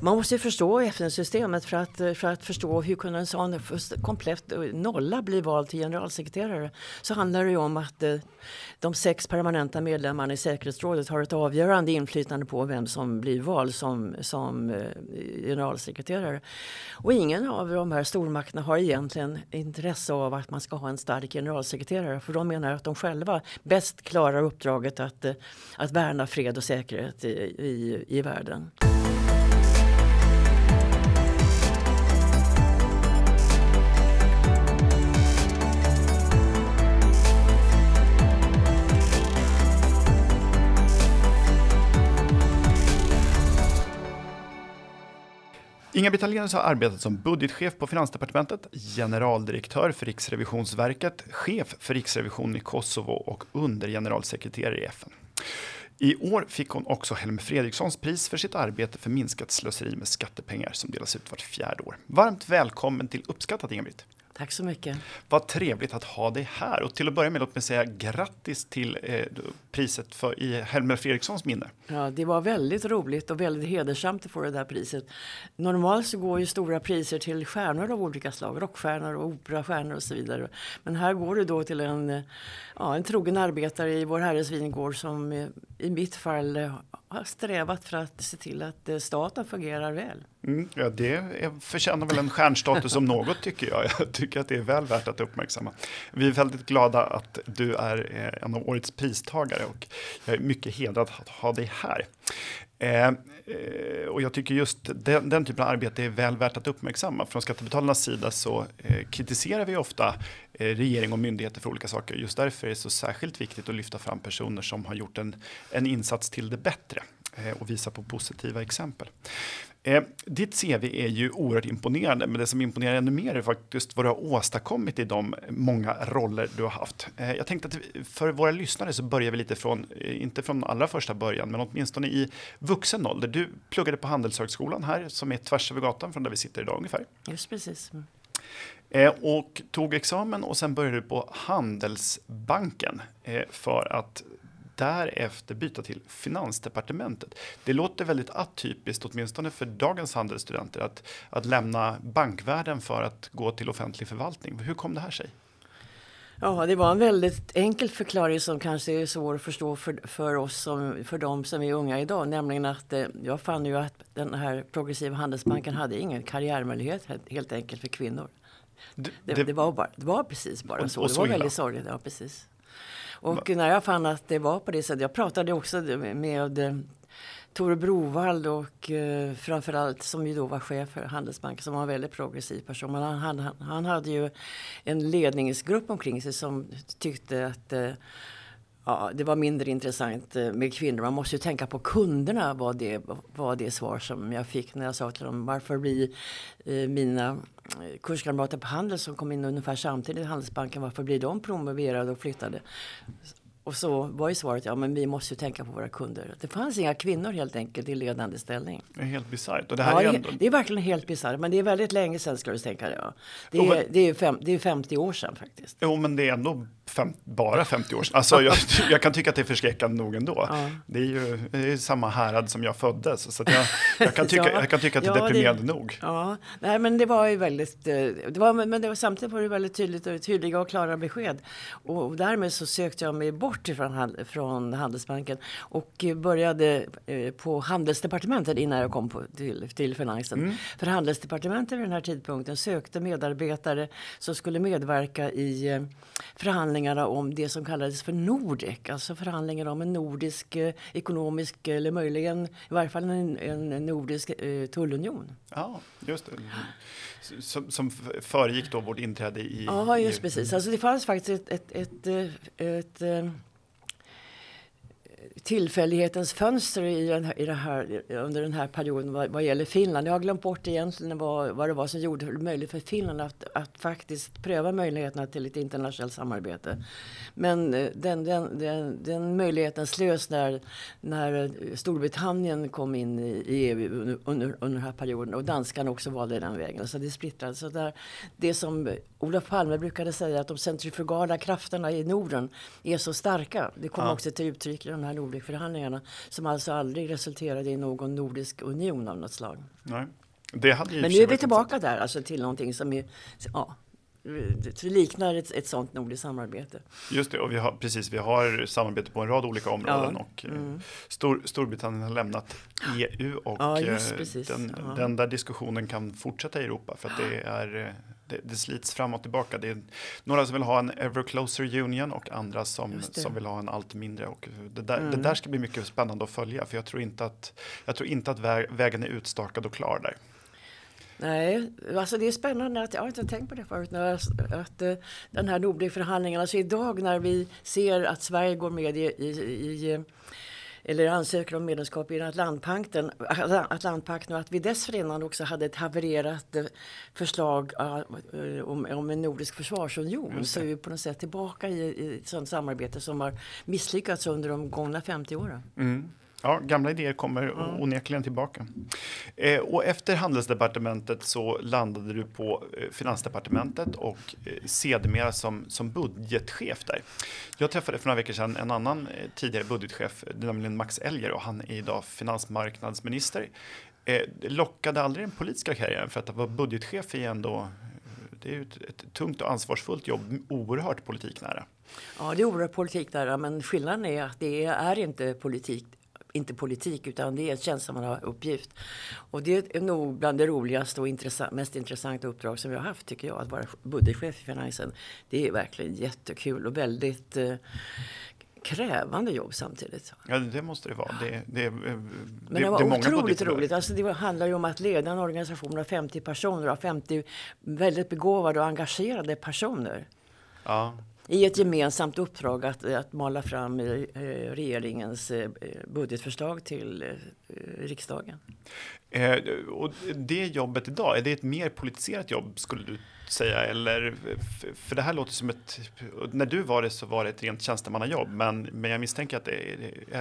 Man måste ju förstå FN-systemet för att, för att förstå hur kunde en sån komplett eh, nolla bli vald till generalsekreterare. Så handlar det ju om att eh, de sex permanenta medlemmarna i säkerhetsrådet har ett avgörande inflytande på vem som blir vald som, som eh, generalsekreterare. Och ingen av de här stormakterna har egentligen intresse av att man ska ha en stark generalsekreterare för de menar att de själva bäst klarar uppdraget att, att värna fred och säkerhet i, i, i världen. Inga-Britt Ahlenius har arbetat som budgetchef på Finansdepartementet, generaldirektör för Riksrevisionsverket, chef för Riksrevisionen i Kosovo och undergeneralsekreterare i FN. I år fick hon också Helmer Fredrikssons pris för sitt arbete för minskat slöseri med skattepengar som delas ut vart fjärde år. Varmt välkommen till Uppskattat Inga-Britt. Tack så mycket. Vad trevligt att ha dig här. Och till att börja med, låt mig säga grattis till eh, priset för, i Helmer Fredrikssons minne. Ja, det var väldigt roligt och väldigt hedersamt att få det där priset. Normalt så går ju stora priser till stjärnor av olika slag, rockstjärnor och operastjärnor och så vidare. Men här går det då till en, ja, en trogen arbetare i Vår Herres vingård som eh, i mitt fall eh, har strävat för att se till att eh, staten fungerar väl. Mm, ja, det är, förtjänar väl en stjärnstatus om något tycker jag. Jag tycker att det är väl värt att uppmärksamma. Vi är väldigt glada att du är eh, en av årets pristagare och jag är mycket hedrad att ha dig här. Eh, Eh, och jag tycker just den, den, typen av arbete är väl värt att uppmärksamma. Från skattebetalarnas sida så eh, kritiserar vi ofta eh, regering och myndigheter för olika saker. Just därför är det så särskilt viktigt att lyfta fram personer som har gjort en, en insats till det bättre eh, och visa på positiva exempel. Eh, ditt CV är ju oerhört imponerande, men det som imponerar ännu mer är faktiskt vad du har åstadkommit i de många roller du har haft. Eh, jag tänkte att för våra lyssnare så börjar vi lite från, eh, inte från allra första början, men åtminstone i vuxen ålder. Du pluggade på Handelshögskolan här, som är tvärs över gatan från där vi sitter idag ungefär. Just precis. Mm. Eh, och tog examen och sen började du på Handelsbanken eh, för att därefter byta till Finansdepartementet. Det låter väldigt atypiskt, åtminstone för dagens handelsstudenter, att, att lämna bankvärlden för att gå till offentlig förvaltning. Hur kom det här sig? Ja, det var en väldigt enkel förklaring som kanske är svår att förstå för, för oss, som, för de som är unga idag. Nämligen att eh, jag fann ju att den här progressiva handelsbanken hade ingen karriärmöjlighet helt enkelt för kvinnor. Det, det, det var, bara, det var precis bara och, så. Och det var väldigt sorgligt. Ja, precis. Och när jag fann att det var på det sättet. Jag pratade också med eh, Tore Brovald och eh, framförallt som ju då var chef för Handelsbanken som var en väldigt progressiv person. Men han, han, han hade ju en ledningsgrupp omkring sig som tyckte att eh, ja, det var mindre intressant eh, med kvinnor. Man måste ju tänka på kunderna var det, var det svar som jag fick när jag sa till dem varför blir eh, mina eh, kurskamrater på Handel som kom in ungefär samtidigt i Handelsbanken, varför blir de promoverade och flyttade? Och så var ju svaret, ja men vi måste ju tänka på våra kunder. Det fanns inga kvinnor helt enkelt i ledande ställning. Det är helt bisarrt. ja, är ändå... det är verkligen helt bisarrt. Men det är väldigt länge sedan skulle du tänka det. Ja. Det, är, det, är fem, det är 50 år sedan faktiskt. Jo men det är ändå fem, bara 50 år sedan. Alltså, jag, jag, kan tycka att det är förskräckande nog ändå. Ja. Det är ju det är samma härad som jag föddes. Så jag, jag, kan tycka, ja. jag kan tycka att det är deprimerande det, nog. Ja, nej men det var ju väldigt, eh, det var, men det var, samtidigt var det väldigt tydligt och tydliga och klara besked. Och, och därmed så sökte jag mig bort ifrån, från Handelsbanken och började eh, på Handelsdepartementet innan jag kom på, till, till Finansen. Mm. För Handelsdepartementet vid den här tidpunkten sökte medarbetare som skulle medverka i eh, förhandlingar förhandlingarna om det som kallades för Nordek, alltså förhandlingar om en nordisk eh, ekonomisk eller möjligen i varje fall en, en nordisk eh, tullunion. Ja, just det. Som, som föregick då vårt inträde i... Ja, just precis. Alltså det fanns faktiskt ett, ett, ett, ett eh, tillfällighetens fönster i den här, i här, under den här perioden vad, vad gäller Finland. Jag har glömt bort egentligen vad, vad det var som gjorde det möjligt för Finland att, att faktiskt pröva möjligheterna till ett internationellt samarbete. Men eh, den, den, den, den möjligheten slös när, när Storbritannien kom in i, i EU under, under, under den här perioden och danskarna också valde den vägen. Så det splittrades. Så där, det som Olof Palme brukade säga att de centrifugala krafterna i Norden är så starka. Det kom ja. också till uttryck i den här Nordekförhandlingarna som alltså aldrig resulterade i någon nordisk union av något slag. Nej. Det hade Men nu är vi tillbaka där, alltså till någonting som är, ja, liknar ett, ett sånt nordiskt samarbete. Just det, och vi har, precis, vi har samarbete på en rad olika områden ja. och eh, mm. Stor, Storbritannien har lämnat EU och ja, just, eh, den, den, där diskussionen kan fortsätta i Europa för att det är eh, det, det, slits fram och tillbaka. Det är några som vill ha en ever closer union och andra som, som vill ha en allt mindre. Och det, där, mm. det där ska bli mycket spännande att följa för jag tror inte att, jag tror inte att vägen är utstakad och klar där. Nej, alltså det är spännande att jag har inte tänkt på det förut. När, att, att uh, den här Nordekförhandlingen, alltså idag när vi ser att Sverige går med i, i, i eller ansöker om medlemskap i Atlantpakten, Atlantpakten och att vi dessförinnan också hade ett havererat eh, förslag uh, om, om en nordisk försvarsunion. Så är vi på något sätt tillbaka i, i ett sådant samarbete som har misslyckats under de gångna 50 åren. Mm. Ja, gamla idéer kommer mm. onekligen tillbaka. Eh, och efter handelsdepartementet så landade du på eh, finansdepartementet och eh, sedermera som, som budgetchef där. Jag träffade för några veckor sedan en annan eh, tidigare budgetchef, nämligen Max Elger och han är idag finansmarknadsminister. Eh, lockade aldrig den politiska karriären för att vara budgetchef är ändå det är ett, ett tungt och ansvarsfullt jobb, oerhört politiknära. Ja, det är oerhört politiknära, men skillnaden är att det är inte politik inte politik utan det är en tjänstemannauppgift. Och det är nog bland det roligaste och intressant, mest intressanta uppdrag som jag har haft tycker jag. Att vara budgetchef i finansen. Det är verkligen jättekul och väldigt eh, krävande jobb samtidigt. Ja, det måste det vara. Det, det, det, Men det var det otroligt roligt. Alltså det handlar ju om att leda en organisation av 50 personer, av 50 väldigt begåvade och engagerade personer. Ja i ett gemensamt uppdrag att, att mala fram eh, regeringens eh, budgetförslag till eh, riksdagen. Och det jobbet idag, är det ett mer politiserat jobb skulle du säga? Eller, för det här låter som ett, när du var det så var det ett rent tjänstemannajobb, men, men jag misstänker att det,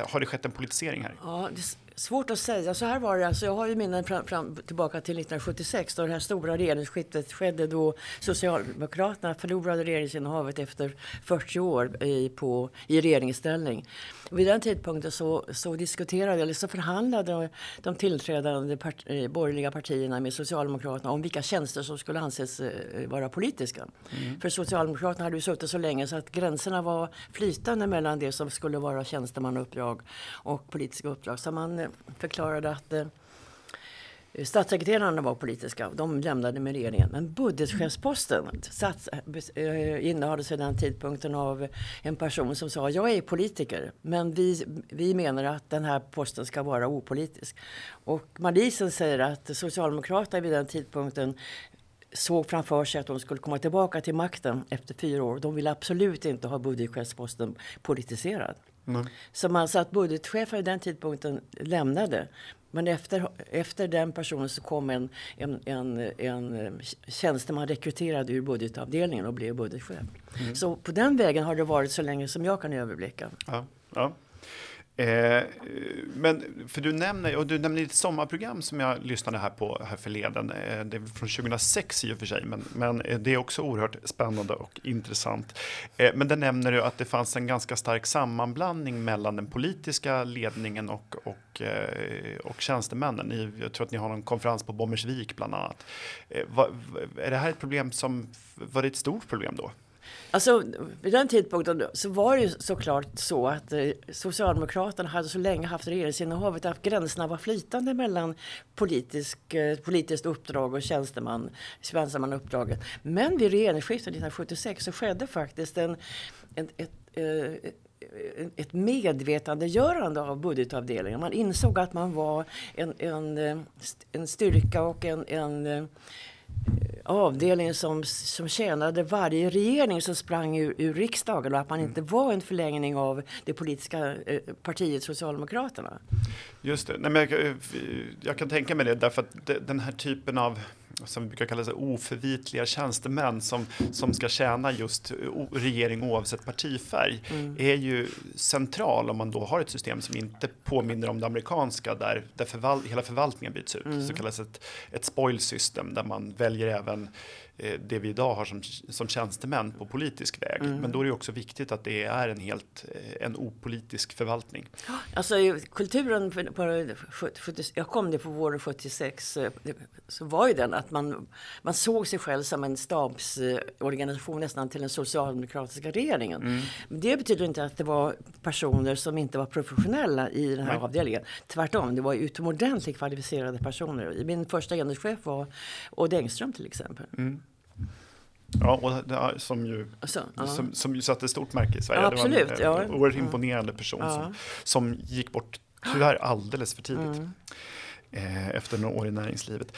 har det skett en politisering här? Ja, det svårt att säga. Så här var det, alltså, jag har ju minnen fram, fram, tillbaka till 1976 då det här stora regeringsskiftet skedde då Socialdemokraterna förlorade regeringsinnehavet efter 40 år i, på, i regeringsställning. Vid den tidpunkten så, så diskuterade, eller så förhandlade de tillträdande part, eh, borgerliga partierna med Socialdemokraterna om vilka tjänster som skulle anses eh, vara politiska. Mm. För Socialdemokraterna hade ju suttit så länge så att gränserna var flytande mellan det som skulle vara tjänstemannauppdrag och politiska uppdrag. Så man förklarade att eh, Statssekreterarna var politiska, de lämnade med regeringen. Men budgetchefsposten sats, äh, eh, innehades vid den tidpunkten av en person som sa jag är politiker men vi, vi menar att den här posten ska vara opolitisk. Och Malisen säger att Socialdemokraterna vid den tidpunkten såg framför sig att de skulle komma tillbaka till makten efter fyra år. De ville absolut inte ha budgetchefsposten politiserad. Mm. Så man sa att budgetchefen vid den tidpunkten lämnade. Men efter, efter den personen så kom en, en, en, en tjänsteman rekryterad ur budgetavdelningen och blev budgetchef. Mm. Så på den vägen har det varit så länge som jag kan överblicka. Ja, ja. Eh, men för du nämner, och du nämner ett sommarprogram som jag lyssnade här på här förleden. Eh, det är från 2006 i och för sig, men, men eh, det är också oerhört spännande och intressant. Eh, men där nämner du att det fanns en ganska stark sammanblandning mellan den politiska ledningen och, och, eh, och tjänstemännen. Ni, jag tror att ni har någon konferens på Bommersvik bland annat. Eh, är det här ett problem som, var det ett stort problem då? Alltså, vid den tidpunkten så var det ju såklart så att eh, Socialdemokraterna hade så länge haft regeringsinnehavet att gränserna var flytande mellan politisk, eh, politiskt uppdrag och tjänsteman, tjänstemannauppdraget. Men vid regeringsskiftet 1976 så skedde faktiskt en, en ett, ett, ett medvetandegörande av budgetavdelningen. Man insåg att man var en, en, en styrka och en, en eh, avdelning som, som tjänade varje regering som sprang ur, ur riksdagen och att man mm. inte var en förlängning av det politiska eh, partiet Socialdemokraterna. Just det, Nej, men jag, jag, kan tänka mig det därför att den här typen av som vi brukar kalla det, oförvitliga tjänstemän som, som ska tjäna just regering oavsett partifärg mm. är ju central om man då har ett system som inte påminner om det amerikanska där, där förval hela förvaltningen byts ut. Mm. Så kallas ett, ett spoil system där man väljer även det vi idag har som, som tjänstemän på politisk väg. Mm. Men då är det också viktigt att det är en helt eh, en opolitisk förvaltning. Alltså kulturen, på, på, 70, jag kom det på våren 76, så var ju den att man, man såg sig själv som en stabsorganisation nästan till den socialdemokratiska regeringen. Mm. Det betyder inte att det var personer som inte var professionella i den här Nej. avdelningen. Tvärtom, det var utomordentligt kvalificerade personer. Min första enhetschef var Odd Engström till exempel. Mm. Ja, och det, som, ju, alltså, ja. som, som ju satte stort märke i Sverige. Ja, absolut, det var en ja. oerhört imponerande person ja. som, som gick bort tyvärr alldeles för tidigt. Mm. Eh, efter några år i näringslivet.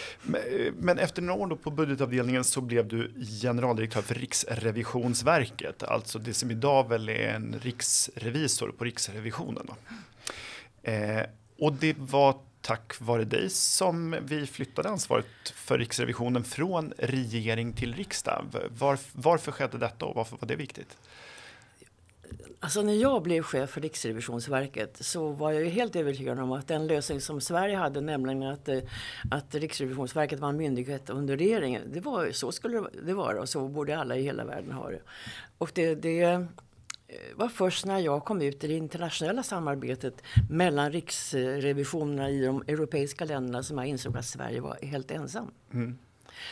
Men efter några år på budgetavdelningen så blev du generaldirektör för Riksrevisionsverket, alltså det som idag väl är en riksrevisor på Riksrevisionen. Eh, och det var tack vare dig som vi flyttade ansvaret för Riksrevisionen från regering till riksdag. Var, varför skedde detta och varför var det viktigt? Alltså när jag blev chef för Riksrevisionsverket så var jag helt övertygad om att den lösning som Sverige hade, nämligen att, eh, att Riksrevisionsverket var en myndighet under regeringen, det var, så skulle det vara och så borde alla i hela världen ha det. Och det, det Eh, var först när jag kom ut i det internationella samarbetet mellan riksrevisionerna i de europeiska länderna som jag insåg att Sverige var helt ensam. Mm.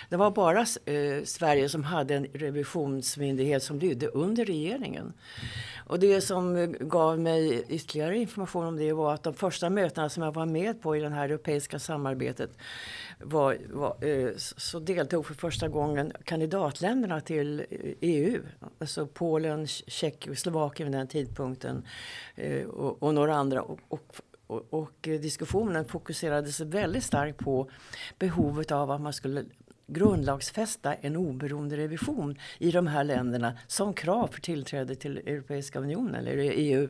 Det var bara eh, Sverige som hade en revisionsmyndighet som lydde under regeringen. Och det som eh, gav mig ytterligare information om det var att de första mötena som jag var med på i det här europeiska samarbetet var, var eh, så deltog för första gången kandidatländerna till eh, EU. Alltså Polen, Tjeckien, Slovakien vid den tidpunkten eh, och, och några andra. Och, och, och, och, eh, diskussionen fokuserades väldigt starkt på behovet av att man skulle grundlagsfästa en oberoende revision i de här länderna som krav för tillträde till Europeiska unionen eller EU.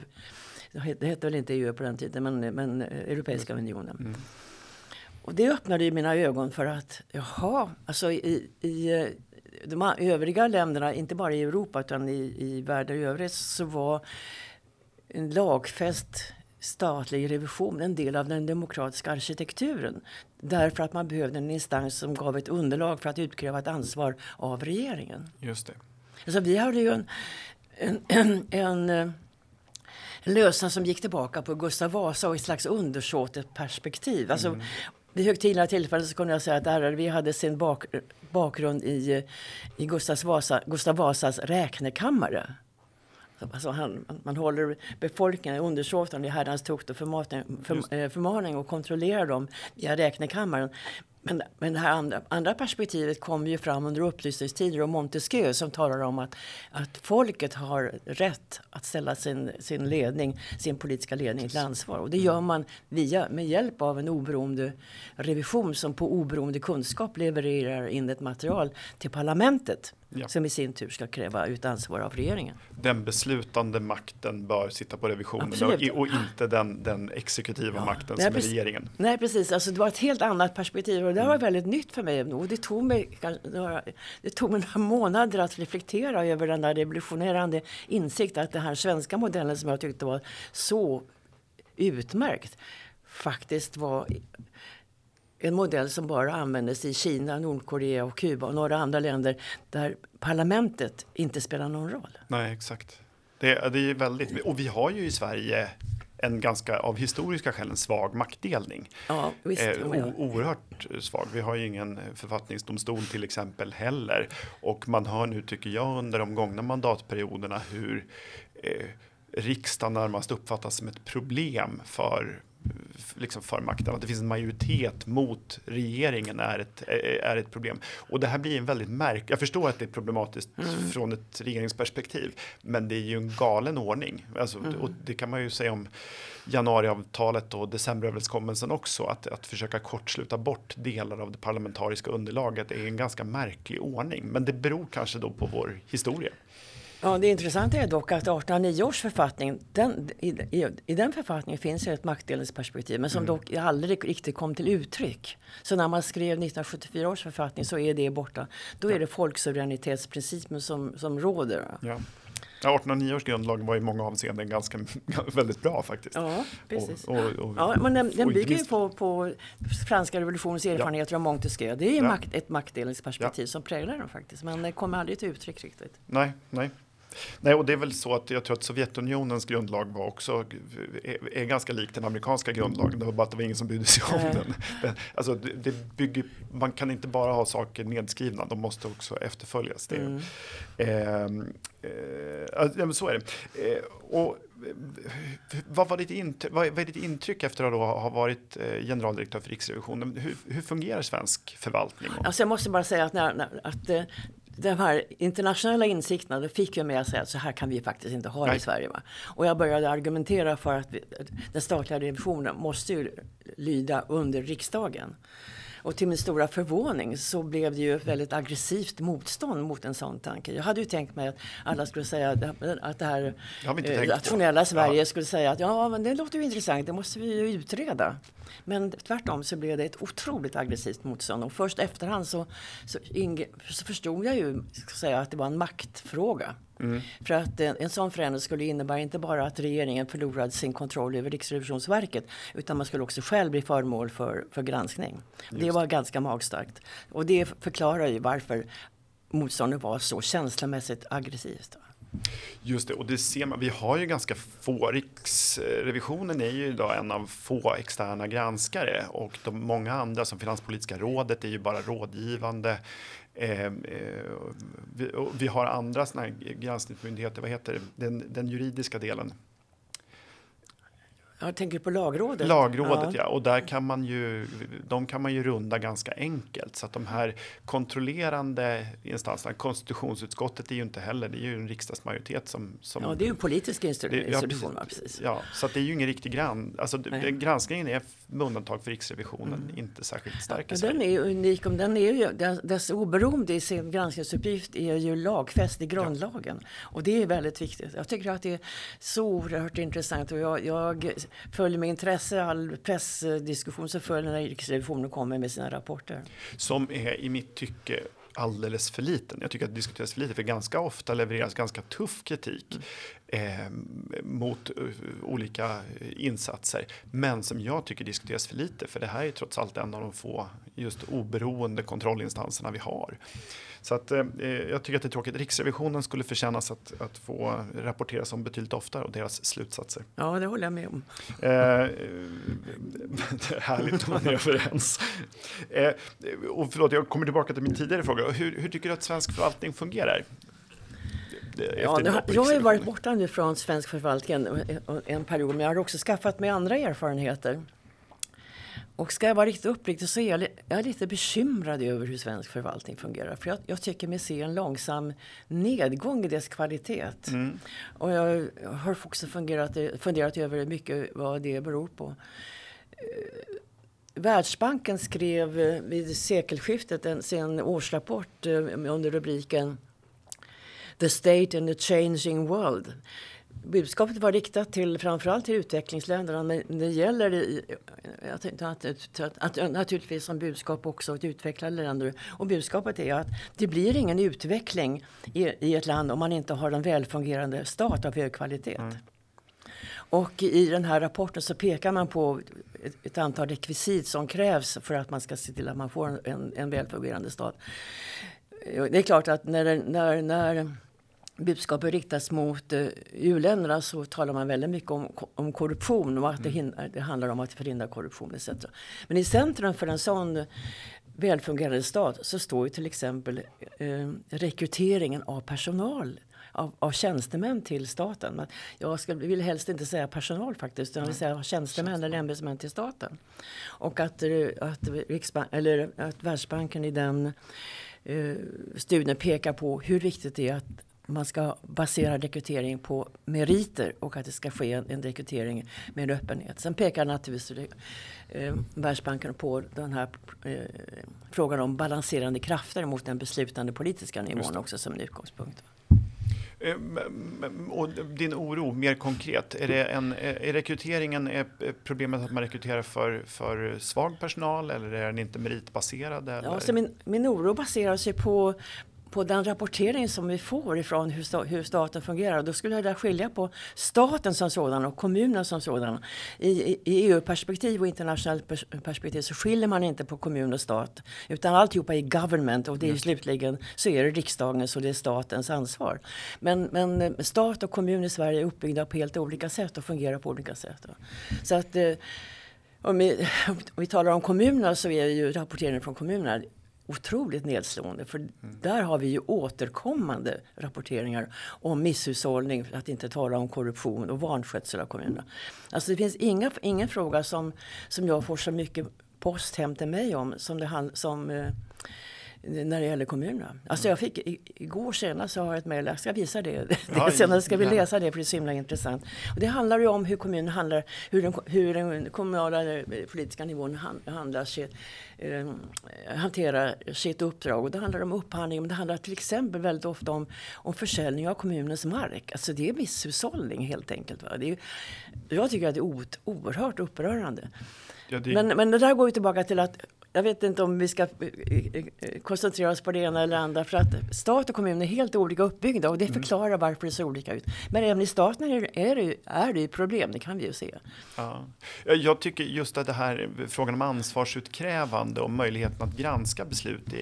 Det hette väl inte EU på den tiden, men, men Europeiska mm. unionen. Mm. Och det öppnade ju mina ögon för att, jaha, alltså i, i de övriga länderna, inte bara i Europa utan i, i världen i övrigt, så var en lagfäst statlig revision en del av den demokratiska arkitekturen. Därför att man behövde en instans som gav ett underlag för att utkräva ett ansvar av regeringen. Just det. Alltså, vi hade ju en, en, en, en eh, lösning som gick tillbaka på Gustav Vasa och ett slags undersåtet perspektiv. Alltså, mm. Vid högtidliga tillfällen så kunde jag säga att RRV hade sin bak, bakgrund i, i Gustav, Vasa, Gustav Vasas räknekammare. Alltså han, man håller befolkningen undersåtarna i Herrans tukt och förmaning, för, eh, förmaning och kontrollerar dem via räknekammaren. Men, men det här andra, andra perspektivet kom ju fram under upplysningstider och Montesquieu som talar om att, att folket har rätt att ställa sin, sin ledning, sin politiska ledning till ansvar. Och det gör man via, med hjälp av en oberoende revision som på oberoende kunskap levererar in ett material till parlamentet. Ja. Som i sin tur ska kräva ut ansvar av regeringen. Den beslutande makten bör sitta på revisionen och, och, inte den, den exekutiva ja. makten Nej, som är regeringen. Nej precis, alltså, det var ett helt annat perspektiv och det var mm. väldigt nytt för mig. Och det, tog mig det tog mig några månader att reflektera över den där revolutionerande insikt att den här svenska modellen som jag tyckte var så utmärkt faktiskt var en modell som bara användes i Kina, Nordkorea och Kuba och några andra länder där parlamentet inte spelar någon roll. Nej, exakt. Det, det är väldigt, och vi har ju i Sverige en ganska av historiska skäl en svag maktdelning. Ja, visst, eh, o, oerhört svag. Vi har ju ingen författningsdomstol till exempel heller. Och man har nu, tycker jag, under de gångna mandatperioderna hur eh, riksdagen närmast uppfattas som ett problem för liksom för makten. Att det finns en majoritet mot regeringen är ett, är ett problem. Och det här blir en väldigt märk. Jag förstår att det är problematiskt mm. från ett regeringsperspektiv, men det är ju en galen ordning. Alltså, mm. Och det kan man ju säga om januariavtalet och decemberöverenskommelsen också. Att, att försöka kortsluta bort delar av det parlamentariska underlaget är en ganska märklig ordning. Men det beror kanske då på vår historia. Ja, det intressanta är dock att 1809 års författning, den, i, i, i, den författningen finns ett maktdelningsperspektiv men som mm. dock aldrig riktigt kom till uttryck. Så när man skrev 1974 års författning så är det borta. Då är det folksuveränitetsprincipen som, som råder. Ja. Ja, 1809 års grundlag var i många avseenden ganska väldigt bra faktiskt. Ja, precis. Och, och, och, ja, men den, den bygger ju på, på franska revolutionens erfarenheter av Montesquieu. Det är Ja. makt, ett maktdelningsperspektiv som präglar den faktiskt. Men det kommer aldrig till uttryck riktigt. Nej, nej. Nej, och det är väl så att jag tror att Sovjetunionens grundlag var också är, är ganska lik den amerikanska grundlagen. Det var bara att det var ingen som brydde sig om Nej. den. den. Alltså, det, det bygger, man kan inte bara ha saker nedskrivna, de måste också efterföljas. Det, Mm. Ehm, eh, ja, men så är det. Eh, och, eh, vad, var ditt intryck, vad, vad är ditt intryck efter att ha varit eh, generaldirektör för Riksrevisionen? Hur, hur fungerar svensk förvaltning? Alltså jag måste bara säga att, när, när, att eh, de här internationella insikterna det fick mig att säga att så här kan vi faktiskt inte ha det i Sverige. Va? Och jag började argumentera för att vi, den statliga revisionen måste ju lyda under riksdagen. Och till min stora förvåning så blev det ju ett väldigt aggressivt motstånd mot en sån tanke. Jag hade ju tänkt mig att alla skulle säga att det här inte eh, på. Sverige Ja. skulle säga att ja, men det låter ju intressant, det måste vi ju utreda. Men tvärtom så blev det ett otroligt aggressivt motstånd och först efterhand så, så, så förstod jag ju säga, att det var en maktfråga. Mm. För att en, en sån förändring skulle innebära inte bara att regeringen förlorade sin kontroll över Riksrevisionsverket utan man skulle också själv bli föremål för, för granskning. Det var ganska magstarkt. Och det förklarar ju varför motståndet var så känslomässigt aggressivt. Just det, och det ser man. Vi har ju ganska få, Riksrevisionen är ju idag en av få externa granskare och de många andra som Finanspolitiska rådet är ju bara rådgivande. Eh, eh, vi, har andra såna här granskningsmyndigheter, vad heter det, den, den juridiska delen? Jag tänker på lagrådet. Lagrådet ja. och där kan man ju, de kan man ju runda ganska enkelt. Så att de här kontrollerande instanserna, konstitutionsutskottet är ju inte heller, det är ju en riksdagsmajoritet som... som Ja, det är ju en politisk institu- Det- ja, institution. precis. Ja, så att det är ju ingen riktig grann... Alltså, Nej. granskningen är med undantag för Riksrevisionen inte särskilt stark i Sverige. den är unik. Om den är ju, dess- oberoende i sin granskningsuppgift är ju lagfäst i grundlagen. Och det är väldigt viktigt. Jag tycker att det är så oerhört intressant. Och jag, jag följer med intresse all pressdiskussion som följer när Riksrevisionen kommer med sina rapporter. Som är i mitt tycke alldeles för liten. Jag tycker att det diskuteras för lite, för ganska ofta levereras ganska tuff kritik eh, mot uh, olika insatser. Men som jag tycker diskuteras för lite, för det här är trots allt en av de få just oberoende kontrollinstanserna vi har. Så att, eh, jag tycker att det är tråkigt. Riksrevisionen skulle förtjänas att, att få rapporteras om betydligt oftare och deras slutsatser. Ja, det håller jag med om. Eh, härligt om man är överens. Eh, och förlåt, jag kommer tillbaka till min tidigare fråga. Hur, hur tycker du att svensk förvaltning fungerar? Ja, har- jag har ju varit borta nu från svensk förvaltning en, en period, men jag har också skaffat mig andra erfarenheter. Och ska jag vara riktigt uppriktig så är jag, jag är lite bekymrad över hur svensk förvaltning fungerar. För jag, jag tycker mig se en långsam nedgång i dess kvalitet. Mm. Och jag har också fungerat, funderat över mycket vad det beror på. Eh, Världsbanken skrev eh, vid sekelskiftet en, sin årsrapport eh, under rubriken The State in a Changing World. Budskapet var riktat till framförallt till utvecklingsländerna men det gäller i, att, att, att, naturligtvis som budskap också till utvecklade länder. Och budskapet är att det blir ingen utveckling i, i ett land om man inte har en välfungerande stat av hög kvalitet. Och i den här rapporten så pekar man på ett, ett antal rekvisit som krävs för att man ska se till att man får en, en välfungerande stat. Det är klart att när, när, när budskapet riktas mot eh, u-länderna så talar man väldigt mycket om, om korruption och att det, hin- det handlar om att förhindra korruption etc. Men i centrum för en sån välfungerande stat så står ju till exempel eh, rekryteringen av personal av, av tjänstemän till staten. Men jag ska, vill helst inte säga personal faktiskt, utan jag vill säga tjänstemän eller ämbetsmän till staten. Och att, eh, att, Riksbank, eller att Världsbanken i den eh, studien pekar på hur viktigt det är att man ska basera rekrytering på meriter och att det ska ske en, en rekrytering med öppenhet. Sen pekar naturligtvis eh, Världsbanken på den här eh, frågan om balanserande krafter mot den beslutande politiska nivån också som en utgångspunkt. Eh, Och din oro mer konkret, är, det en, är rekryteringen är problemet att man rekryterar för, för svag personal eller är den inte meritbaserad? Eller? Ja, så min, min oro baserar sig på på den rapportering som vi får ifrån hur, sta, hur staten fungerar. Då skulle jag där skilja på staten som sådan och kommunen som sådan. I, i, i EU-perspektiv och internationellt perspektiv så skiljer man inte på kommun och stat. Utan alltihopa är government och det är slutligen så är det riksdagens och det är statens ansvar. Men, men eh, stat och kommun i Sverige är uppbyggda på helt olika sätt och fungerar på olika sätt. Så att eh, om vi, om vi talar om kommunerna så är ju rapporteringen från kommunerna otroligt nedslående. För mm. där har vi ju återkommande rapporteringar om misshushållning, att inte tala om korruption och vanskötsel av kommunerna. Alltså det finns inga, ingen fråga som, som jag får så mycket post hem till mig om som, det, som eh, när det gäller kommunerna. Alltså jag fick igår senast så har jag ett mejl, jag ska visa det. Ja, senare ska vi läsa det för det är så himla intressant. Och det handlar ju om hur kommunen handlar, hur den, hur den kommunala eh, politiska nivån handlar sitt, eh, hanterar sitt uppdrag. Och det handlar om upphandling, men det handlar till exempel väldigt ofta om, om försäljning av kommunens mark. Alltså det är misshushållning helt enkelt. Va? Det är, jag tycker att det är oerhört upprörande. Ja, det... Men, men det där går ju tillbaka till att jag vet inte om vi ska eh, eh, koncentrera oss på det ena eller andra. För att stat och kommun är helt olika uppbyggda och det mm. förklarar varför det ser olika ut. Men även i staten är det, är det, är det problem, det kan vi ju se. Ja. Jag tycker just att det här frågan om ansvarsutkrävande och möjligheten att granska beslut,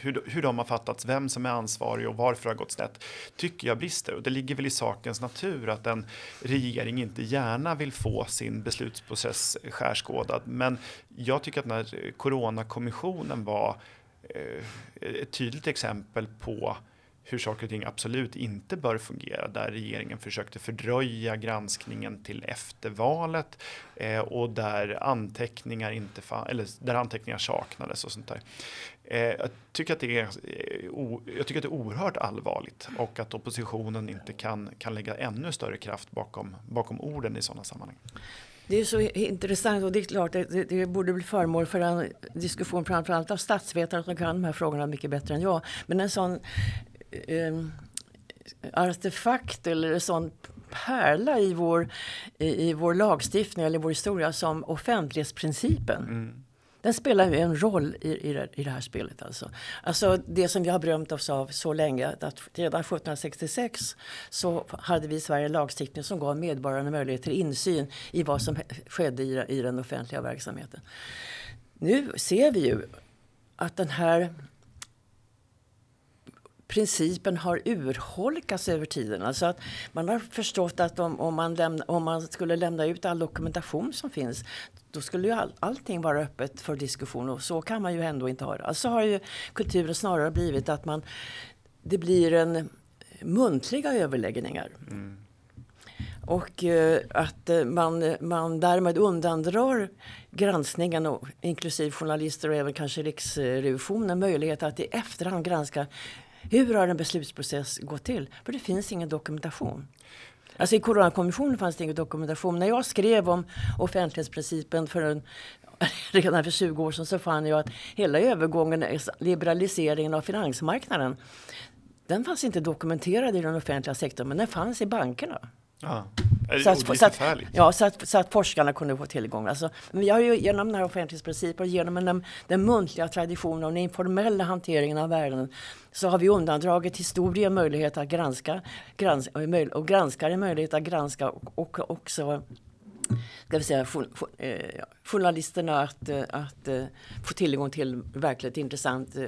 hur, hur de har fattats, vem som är ansvarig och varför det har gått snett, tycker jag brister. Och det ligger väl i sakens natur att en regering inte gärna vill få sin beslutsprocess skärskådad. Men jag tycker att när eh, Coronakommissionen var eh, ett tydligt exempel på hur saker och ting absolut inte bör fungera, där regeringen försökte fördröja granskningen till efter valet eh, och där anteckningar, inte eller där anteckningar saknades och sånt där. Eh, jag, tycker att det är, eh, o, jag tycker att det är oerhört allvarligt och att oppositionen inte kan, kan lägga ännu större kraft bakom, bakom orden i sådana sammanhang. Det är så intressant och det är klart det, det, det borde bli föremål för en diskussion framförallt av statsvetare som kan de här frågorna mycket bättre än jag. Men en sån eh, artefakt eller en sån pärla i vår, i, i, vår lagstiftning eller vår historia som offentlighetsprincipen. Mm. Den spelar ju en roll i, i, det, i det här spelet. Alltså. alltså det som vi har berömt oss av så länge, att redan 1766 så hade vi i Sverige lagstiftning som gav medborgarna möjlighet till insyn i vad som skedde i, i den offentliga verksamheten. Nu ser vi ju att den här principen har urholkats över tiden. Alltså att man har förstått att om, om, man lämna, om man skulle lämna ut all dokumentation som finns då skulle ju all, allting vara öppet för diskussion och så kan man ju ändå inte ha det. Alltså har ju kulturen snarare blivit att man, det blir en muntliga överläggningar. Mm. Och eh, att eh, man, man därmed undandrar granskningen, och, inklusive journalister och även kanske Riksrevisionen, möjlighet att i efterhand granska hur har en beslutsprocess gått till? För det finns ingen dokumentation. Alltså i Coronakommissionen fanns det ingen dokumentation. När jag skrev om offentlighetsprincipen för en, redan för 20 år sedan så fann jag att hela övergången, alltså, liberaliseringen av finansmarknaden, den fanns inte dokumenterad i den offentliga sektorn, men den fanns i bankerna. Ja. Så att, så, att, ja, så, att, så att forskarna kunde få tillgång. Alltså, vi har ju genom den här offentlighetsprincipen och genom den, den muntliga traditionen och den informella hanteringen av världen så har vi undandragit historien möjlighet att granska, granska och granskare möjlighet att granska och, och också ska vi säga, eh, journalisterna att, eh, att eh, få tillgång till verkligt intressant eh,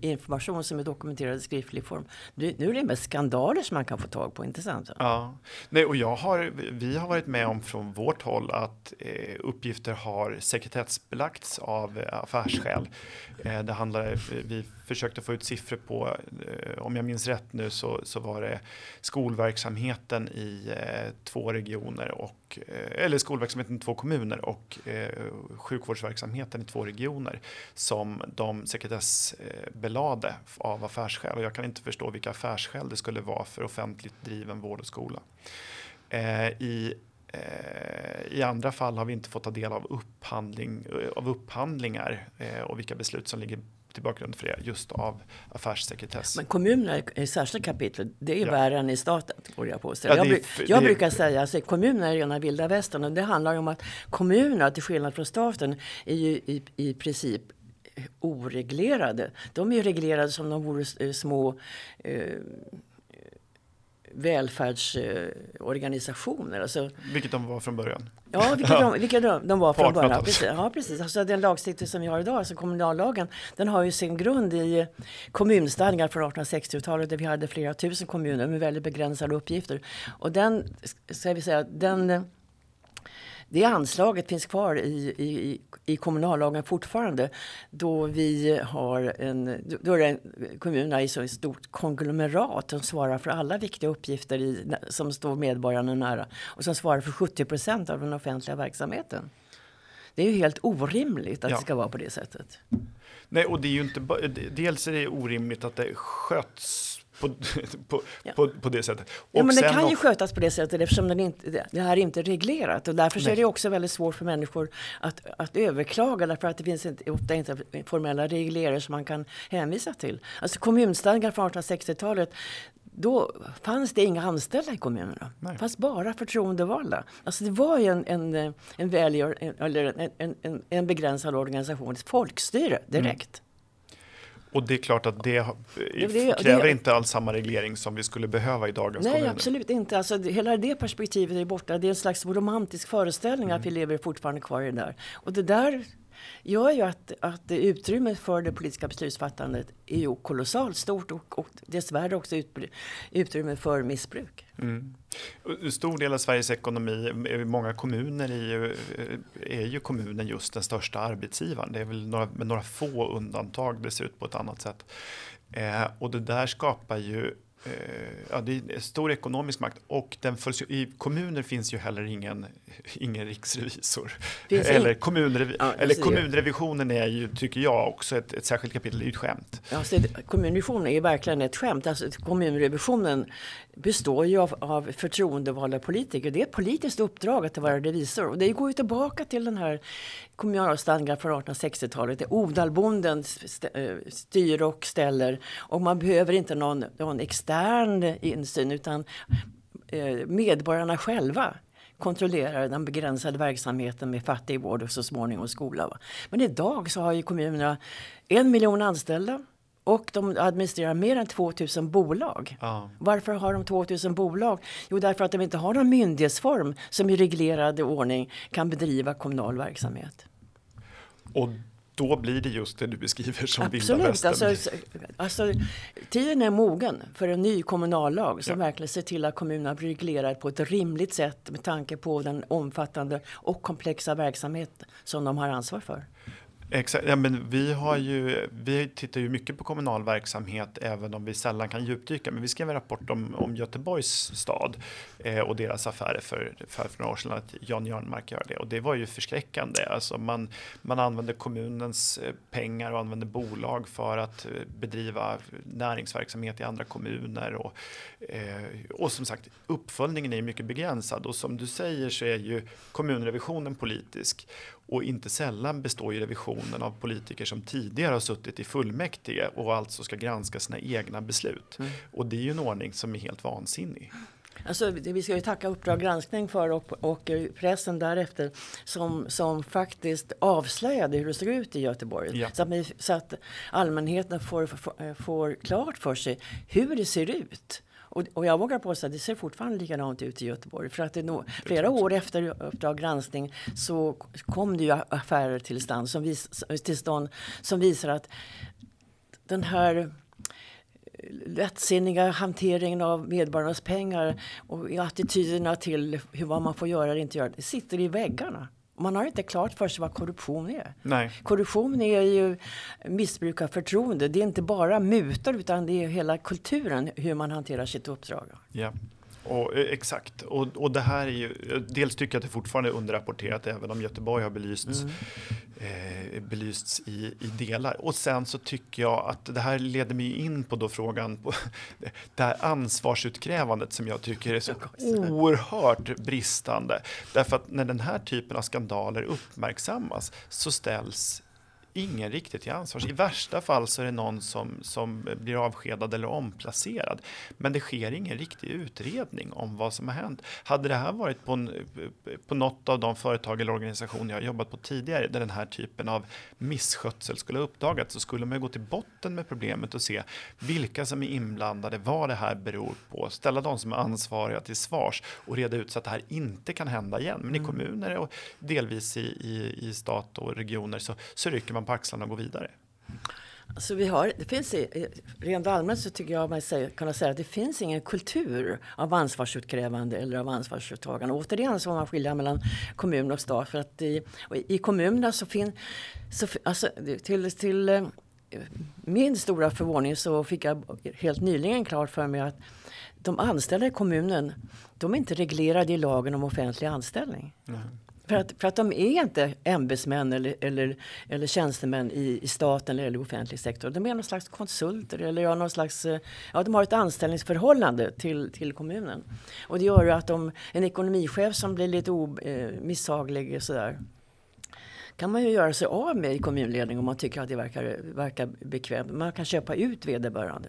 information som är dokumenterad i skriftlig form. Nu, är det mest skandaler som man kan få tag på, inte sant? Ja, Nej, och jag har, vi har varit med om från vårt håll att eh, uppgifter har sekretessbelagts av affärsskäl. Eh, det handlar, vi försökte få ut siffror på, eh, om jag minns rätt nu, så, så var det skolverksamheten i två regioner och, eller skolverksamheten i två kommuner och Eh, sjukvårdsverksamheten i två regioner som de sekretessbelade av affärsskäl. Och jag kan inte förstå vilka affärsskäl det skulle vara för offentligt driven vård och skola. Eh, I eh, i andra fall har vi inte fått ta del av, upphandling, av upphandlingar och vilka beslut som ligger till bakgrund för det just av affärssekretess. Men kommunerna i särskilda kapitel, det är ju ja. värre än i staten, går jag på. Ja, jag, jag brukar säga att alltså, kommunerna är rena vilda västern och det handlar om att kommunerna till skillnad från staten är ju i, i princip oreglerade. De är ju reglerade som de vore små eh, välfärdsorganisationer. Alltså, vilket de var från början. Ja, vilket de, vilket de, de var från början. Precis. Ja, precis. Alltså, den lagstiftning som vi har idag, alltså kommunallagen, den har ju sin grund i kommunstadgar från 1860-talet där vi hade flera tusen kommuner med väldigt begränsade uppgifter. Och den, ska vi säga, den det anslaget finns kvar i, i, i kommunallagen fortfarande. Då vi har en, då är det kommunerna i så ett stort konglomerat som svarar för alla viktiga uppgifter i, som står medborgarna nära. Och som svarar för 70 procent av den offentliga verksamheten. Det är ju helt orimligt att ja. det ska vara på det sättet. Nej, och det är ju inte Dels är det orimligt att det sköts på, på, ja. på, på, det sättet. Och ja, men det kan ju skötas på det sättet eftersom den inte, det här är inte reglerat. Och därför är det också väldigt svårt för människor att, att överklaga. Därför att det finns inte, ofta inte formella regler som man kan hänvisa till. Alltså kommunstadgar från 1860-talet då fanns det inga anställda i kommunerna. Det fanns bara förtroendevalda. Alltså det var ju en, en, en, välgör, eller en, en, en begränsad organisation, ett folkstyre direkt. Mm. Och det är klart att det, det kräver det, inte alls samma reglering som vi skulle behöva i dagens nej, kommuner. Nej, absolut inte. Alltså, hela det perspektivet är borta. Det är en slags romantisk föreställning mm. att vi lever fortfarande kvar i det där. Och det där gör ju att, att utrymmet för det politiska beslutsfattandet är ju kolossalt stort och, och dessvärre också ut, utrymme för missbruk. Mm. Stor del av Sveriges ekonomi, eh, många kommuner är ju, eh, är ju kommunen just den största arbetsgivaren. Det är väl några, med några få undantag det ser ut på ett annat sätt. Eh, och det där skapar ju ja, det är stor ekonomisk makt och den följs, i kommuner finns ju heller ingen, ingen riksrevisor. Eller, kommunrevi ja, eller kommunrevisionen är ju, tycker jag, också ett, ett särskilt kapitel, det är ju ett skämt. Ja, så kommunrevisionen är verkligen ett skämt. Alltså, kommunrevisionen består ju av, av förtroendevalda politiker. Det är ett politiskt uppdrag att vara revisor. Och det går ju tillbaka till den här kommunalstadgan från 1860-talet. Odalbonden eh, styr och ställer. Och man behöver inte någon, någon extern insyn utan eh, medborgarna själva kontrollerar den begränsade verksamheten med fattigvård och så småningom skola. Men idag så har ju kommunerna en miljon anställda och de administrerar mer än 2000 bolag. Ja. Varför har de 2000 bolag? Jo, därför att de inte har någon myndighetsform som i reglerad ordning kan bedriva kommunal verksamhet. Och då blir det just det du beskriver som vilda västern. Alltså, alltså, tiden är mogen för en ny kommunallag som ja. verkligen ser till att kommunerna blir reglerade på ett rimligt sätt med tanke på den omfattande och komplexa verksamhet som de har ansvar för. Exakt, ja, men vi, har ju, vi tittar ju mycket på kommunal verksamhet även om vi sällan kan djupdyka. Men vi skrev en rapport om, om Göteborgs stad eh, och deras affärer för, för, för några år sedan. Att Jan Jörnmark gör det och det var ju förskräckande. Alltså man, man använder kommunens eh, pengar och använder bolag för att eh, bedriva näringsverksamhet i andra kommuner. Och, eh, och som sagt, uppföljningen är mycket begränsad och som du säger så är ju kommunrevisionen politisk och inte sällan består ju revisionen av politiker som tidigare har suttit i fullmäktige och alltså ska granska sina egna beslut. Mm. Och det är ju en ordning som är helt vansinnig. Alltså, vi ska ju tacka Uppdrag granskning för och, och pressen därefter som, som faktiskt avslöjade hur det såg ut i Göteborg. Ja. Så, att, så, att, allmänheten får, får, får klart för sig hur det ser ut. Och, och jag vågar påstå att det ser fortfarande likadant ut i Göteborg. För att det no, flera år efter Uppdrag granskning så kom det ju affärer till stånd som, vis, till stånd, som visar att den här lättsinniga hanteringen av medborgarnas pengar och attityderna till hur, vad man får göra eller inte göra, det sitter i väggarna. Man har inte klart för sig vad korruption är. Nej. Korruption är ju missbruk av förtroende. Det är inte bara mutor utan det är hela kulturen hur man hanterar sitt uppdrag. Ja. Och, eh, exakt, och, och det här är ju, dels tycker jag att det fortfarande är underrapporterat även om Göteborg har belysts, mm. eh, belysts i, i delar. Och sen så tycker jag att det här leder mig in på då frågan på det här ansvarsutkrävandet som jag tycker är så oerhört bristande. Därför att när den här typen av skandaler uppmärksammas så ställs ingen riktigt till ansvars. I värsta fall så är det någon som, som blir avskedad eller omplacerad. Men det sker ingen riktig utredning om vad som har hänt. Hade det här varit på, en, på något av de företag eller organisationer jag jobbat på tidigare där den här typen av misskötsel skulle ha uppdagats så skulle man gå till botten med problemet och se vilka som är inblandade, vad det här beror på, ställa de som är ansvariga till svars och reda ut så att det här inte kan hända igen. Men mm. i kommuner och delvis i, i, i stat och regioner så, så rycker man på axlarna och går vidare. Alltså vi har, det finns, rent allmänt så tycker jag mig säga, kunna säga att det finns ingen kultur av ansvarsutkrävande eller av ansvarsuttagande. Återigen så får man skilja mellan kommun och stat. För att i, i kommunerna så finns, så, alltså, till, till eh, min stora förvåning så fick jag helt nyligen klart för mig att de anställda i kommunen, de är inte reglerade i lagen om offentlig anställning. Mm. För att, för att de är inte ämbetsmän eller, eller, eller tjänstemän i, i staten eller i offentlig sektor. De är någon slags konsulter eller ja, någon slags, eh, ja, de har ett anställningsförhållande till, till kommunen. Och det gör ju att de, en ekonomichef som blir lite o, eh, misshaglig sådär kan man ju göra sig av med i kommunledningen om man tycker att det verkar, verkar bekvämt. Man kan köpa ut vederbörande.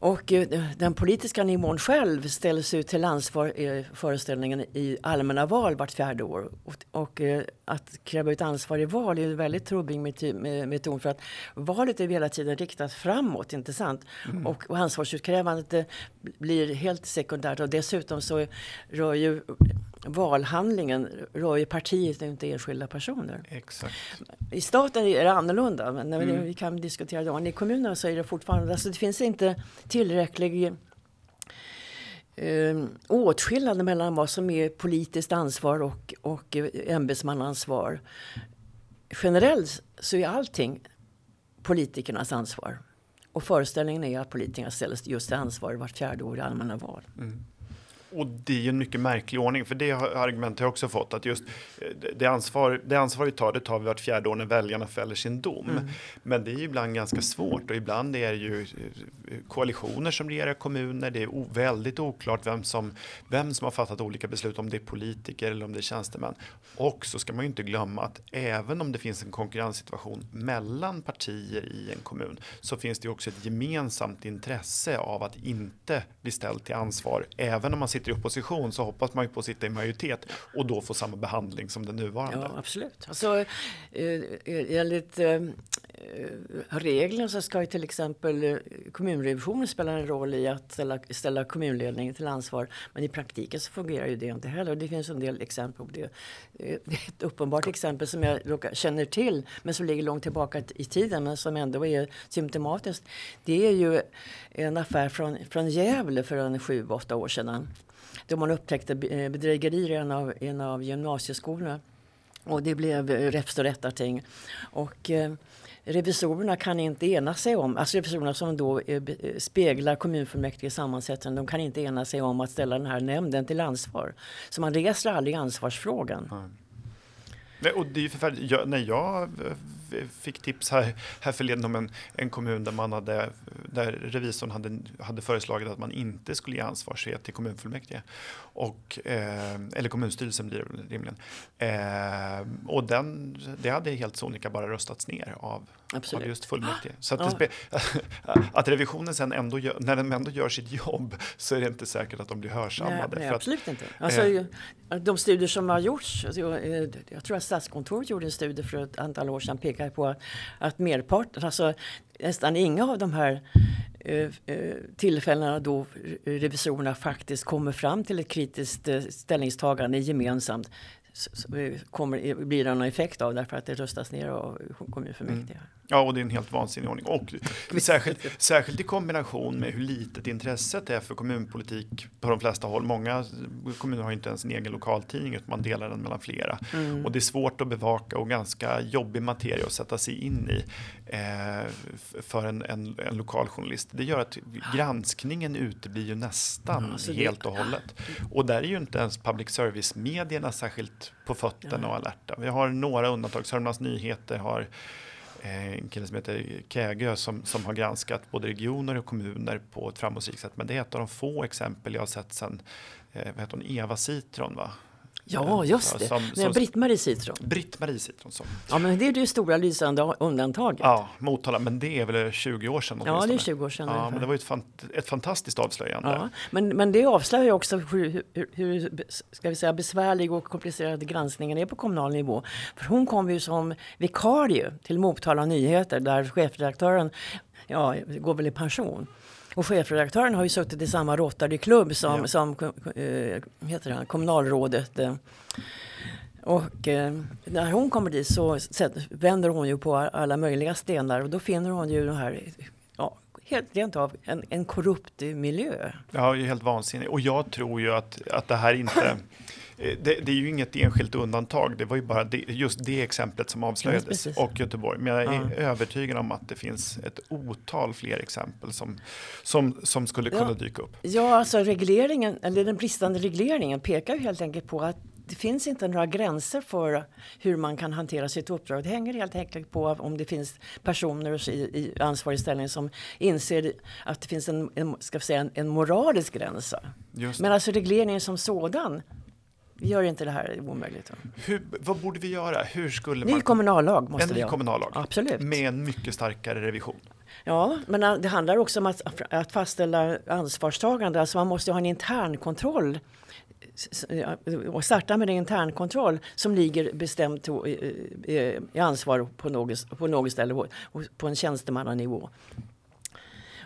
Och eh, den politiska nivån själv ställs ut till ansvar i föreställningen i allmänna val vart fjärde år. Och, och eh, att kräva ut ansvar i val är en väldigt trubbig metod för att valet är hela tiden riktat framåt, inte sant? Mm. Och, och ansvarsutkrävandet eh, blir helt sekundärt och dessutom så rör ju valhandlingen rör ju partiet inte enskilda personer. Exakt. I staten är det annorlunda, men när mm. vi kan diskutera det. I kommunerna så är det fortfarande, alltså det finns inte tillräcklig eh, åtskillnad mellan vad som är politiskt ansvar och, och ämbetsmannaansvar. Generellt så är allting politikernas ansvar. Och föreställningen är att politikerna ställs just till ansvar vart fjärde år i allmänna val. Mm och det är ju en mycket märklig ordning, för det argumentet har jag också fått, att just eh, det ansvar, det ansvar vi tar, det tar vi vart fjärde år när väljarna fäller sin dom. Mm. Men det är ju ibland ganska svårt och ibland är det ju eh, koalitioner som regerar kommuner, det är väldigt oklart vem som, vem som har fattat olika beslut, om det är politiker eller om det är tjänstemän. Och så ska man ju inte glömma att även om det finns en konkurrenssituation mellan partier i en kommun, så finns det också ett gemensamt intresse av att inte bli ställd till ansvar, även om man sitter i opposition så hoppas man ju på att sitta i majoritet och då få samma behandling som den nuvarande. Ja, absolut. Alltså, eh, eh, enligt eh, reglerna så ska ju till exempel kommunrevisionen spela en roll i att ställa, ställa kommunledningen till ansvar. Men i praktiken så fungerar ju det inte heller. Det finns en del exempel på det. Det är ett uppenbart exempel som jag känner till men som ligger långt tillbaka i tiden men som ändå är symptomatiskt. Det är ju en affär från, från Gävle för en sju, åtta år sedan då man upptäckte eh, bedrägerier i en av, en av gymnasieskolorna. Och det blev eh, räfst och rättarting. Och eh, revisorerna kan inte ena sig om, alltså revisorerna som då eh, eh speglar kommunfullmäktige sammansättning, de kan inte ena sig om att ställa den här nämnden till ansvar. Så man reser aldrig ansvarsfrågan. Mm. Och det är förfärligt. Jag, när jag fick tips här, här förleden om en, en kommun där, man hade, där revisorn hade, hade föreslagit att man inte skulle ge ansvarsfrihet till kommunfullmäktige. Och, eh, eller kommunstyrelsen blir det rimligen. Eh, och den, det hade helt sonika bara röstats ner av, av just fullmäktige. Så att, ja. att revisionen sen ändå gör, när den ändå gör sitt jobb så är det inte säkert att de blir hörsammade. Nej, nej absolut att, inte. Alltså, eh, de studier som har gjorts, jag, jag tror att Statskontoret gjorde en studie för ett antal år sedan pekar på att merparten, alltså nästan inga av de här eh, eh, tillfällena då revisorerna faktiskt kommer fram till ett kritiskt eh, ställningstagande gemensamt kommer, blir det någon effekt av därför att det röstas ner av kommunfullmäktige. Mm. Ja, och det är en helt vansinnig ordning. Och särskilt, särskilt i kombination med hur litet intresset är för kommunpolitik på de flesta håll. Många kommuner har inte ens en egen lokaltidning utan man delar den mellan flera. Mm. Och det är svårt att bevaka och ganska jobbig materia att sätta sig in i eh, för en, en, en lokal journalist. Det gör att granskningen uteblir ju nästan alltså helt och hållet. Och där är ju inte ens public service-medierna särskilt på fötterna och alerta. Vi har några undantag. Sörmlands Nyheter har Eh, en kille som heter Kägö som, som har granskat både regioner och kommuner på ett framgångsrikt sätt. Men det är ett av de få exempel jag har sett sedan eh, vad heter hon, Eva Citron va? Ja, just det. Som, som, Britt-Marie Citron. Britt-Marie Citron. Som. Ja, men det är det stora lysande undantaget. Ja, Motala, men det är väl 20 år sedan? Ja, det är 20 år sedan. Ja, men det var ju ett, fant ett fantastiskt avslöjande. Ja, men, men det avslöjar också hur, hur, hur, ska vi säga, besvärlig och komplicerad granskningen är på kommunal nivå. För hon kom ju som vikarie till Motala Nyheter där chefredaktören ja, går väl i pension. Och chefredaktören har ju suttit i samma Rotary-klubb som, ja. som äh, heter det, kommunalrådet. Äh. Och äh, när hon kommer dit så vänder hon ju på alla möjliga stenar och då finner hon ju den här ja, helt rent av en, en korrupt miljö. Ja, helt vansinnigt. Och jag tror ju att, att det här inte Eh, det, det, är ju inget enskilt undantag. Det var ju bara det, just det exemplet som avslöjades yes, och Göteborg. Men jag är ja. övertygad om att det finns ett otal fler exempel som, som, som skulle kunna ja. dyka upp. Ja, alltså regleringen, eller den bristande regleringen pekar ju helt enkelt på att det finns inte några gränser för hur man kan hantera sitt uppdrag. Det hänger helt enkelt på om det finns personer i, i ansvarig ställning som inser att det finns en, en ska säga, en, en moralisk gräns. Men alltså regleringen som sådan gör inte det här omöjligt. Hur, vad borde vi göra? Hur skulle ny man... kommunallag måste en vi ha. kommunallag. Absolut. Med en mycket starkare revision. Ja, men det handlar också om att, att fastställa ansvarstagande. Alltså man måste ha en intern kontroll och starta med en internkontroll som ligger bestämt i ansvar på något, på något ställe på en tjänstemannanivå.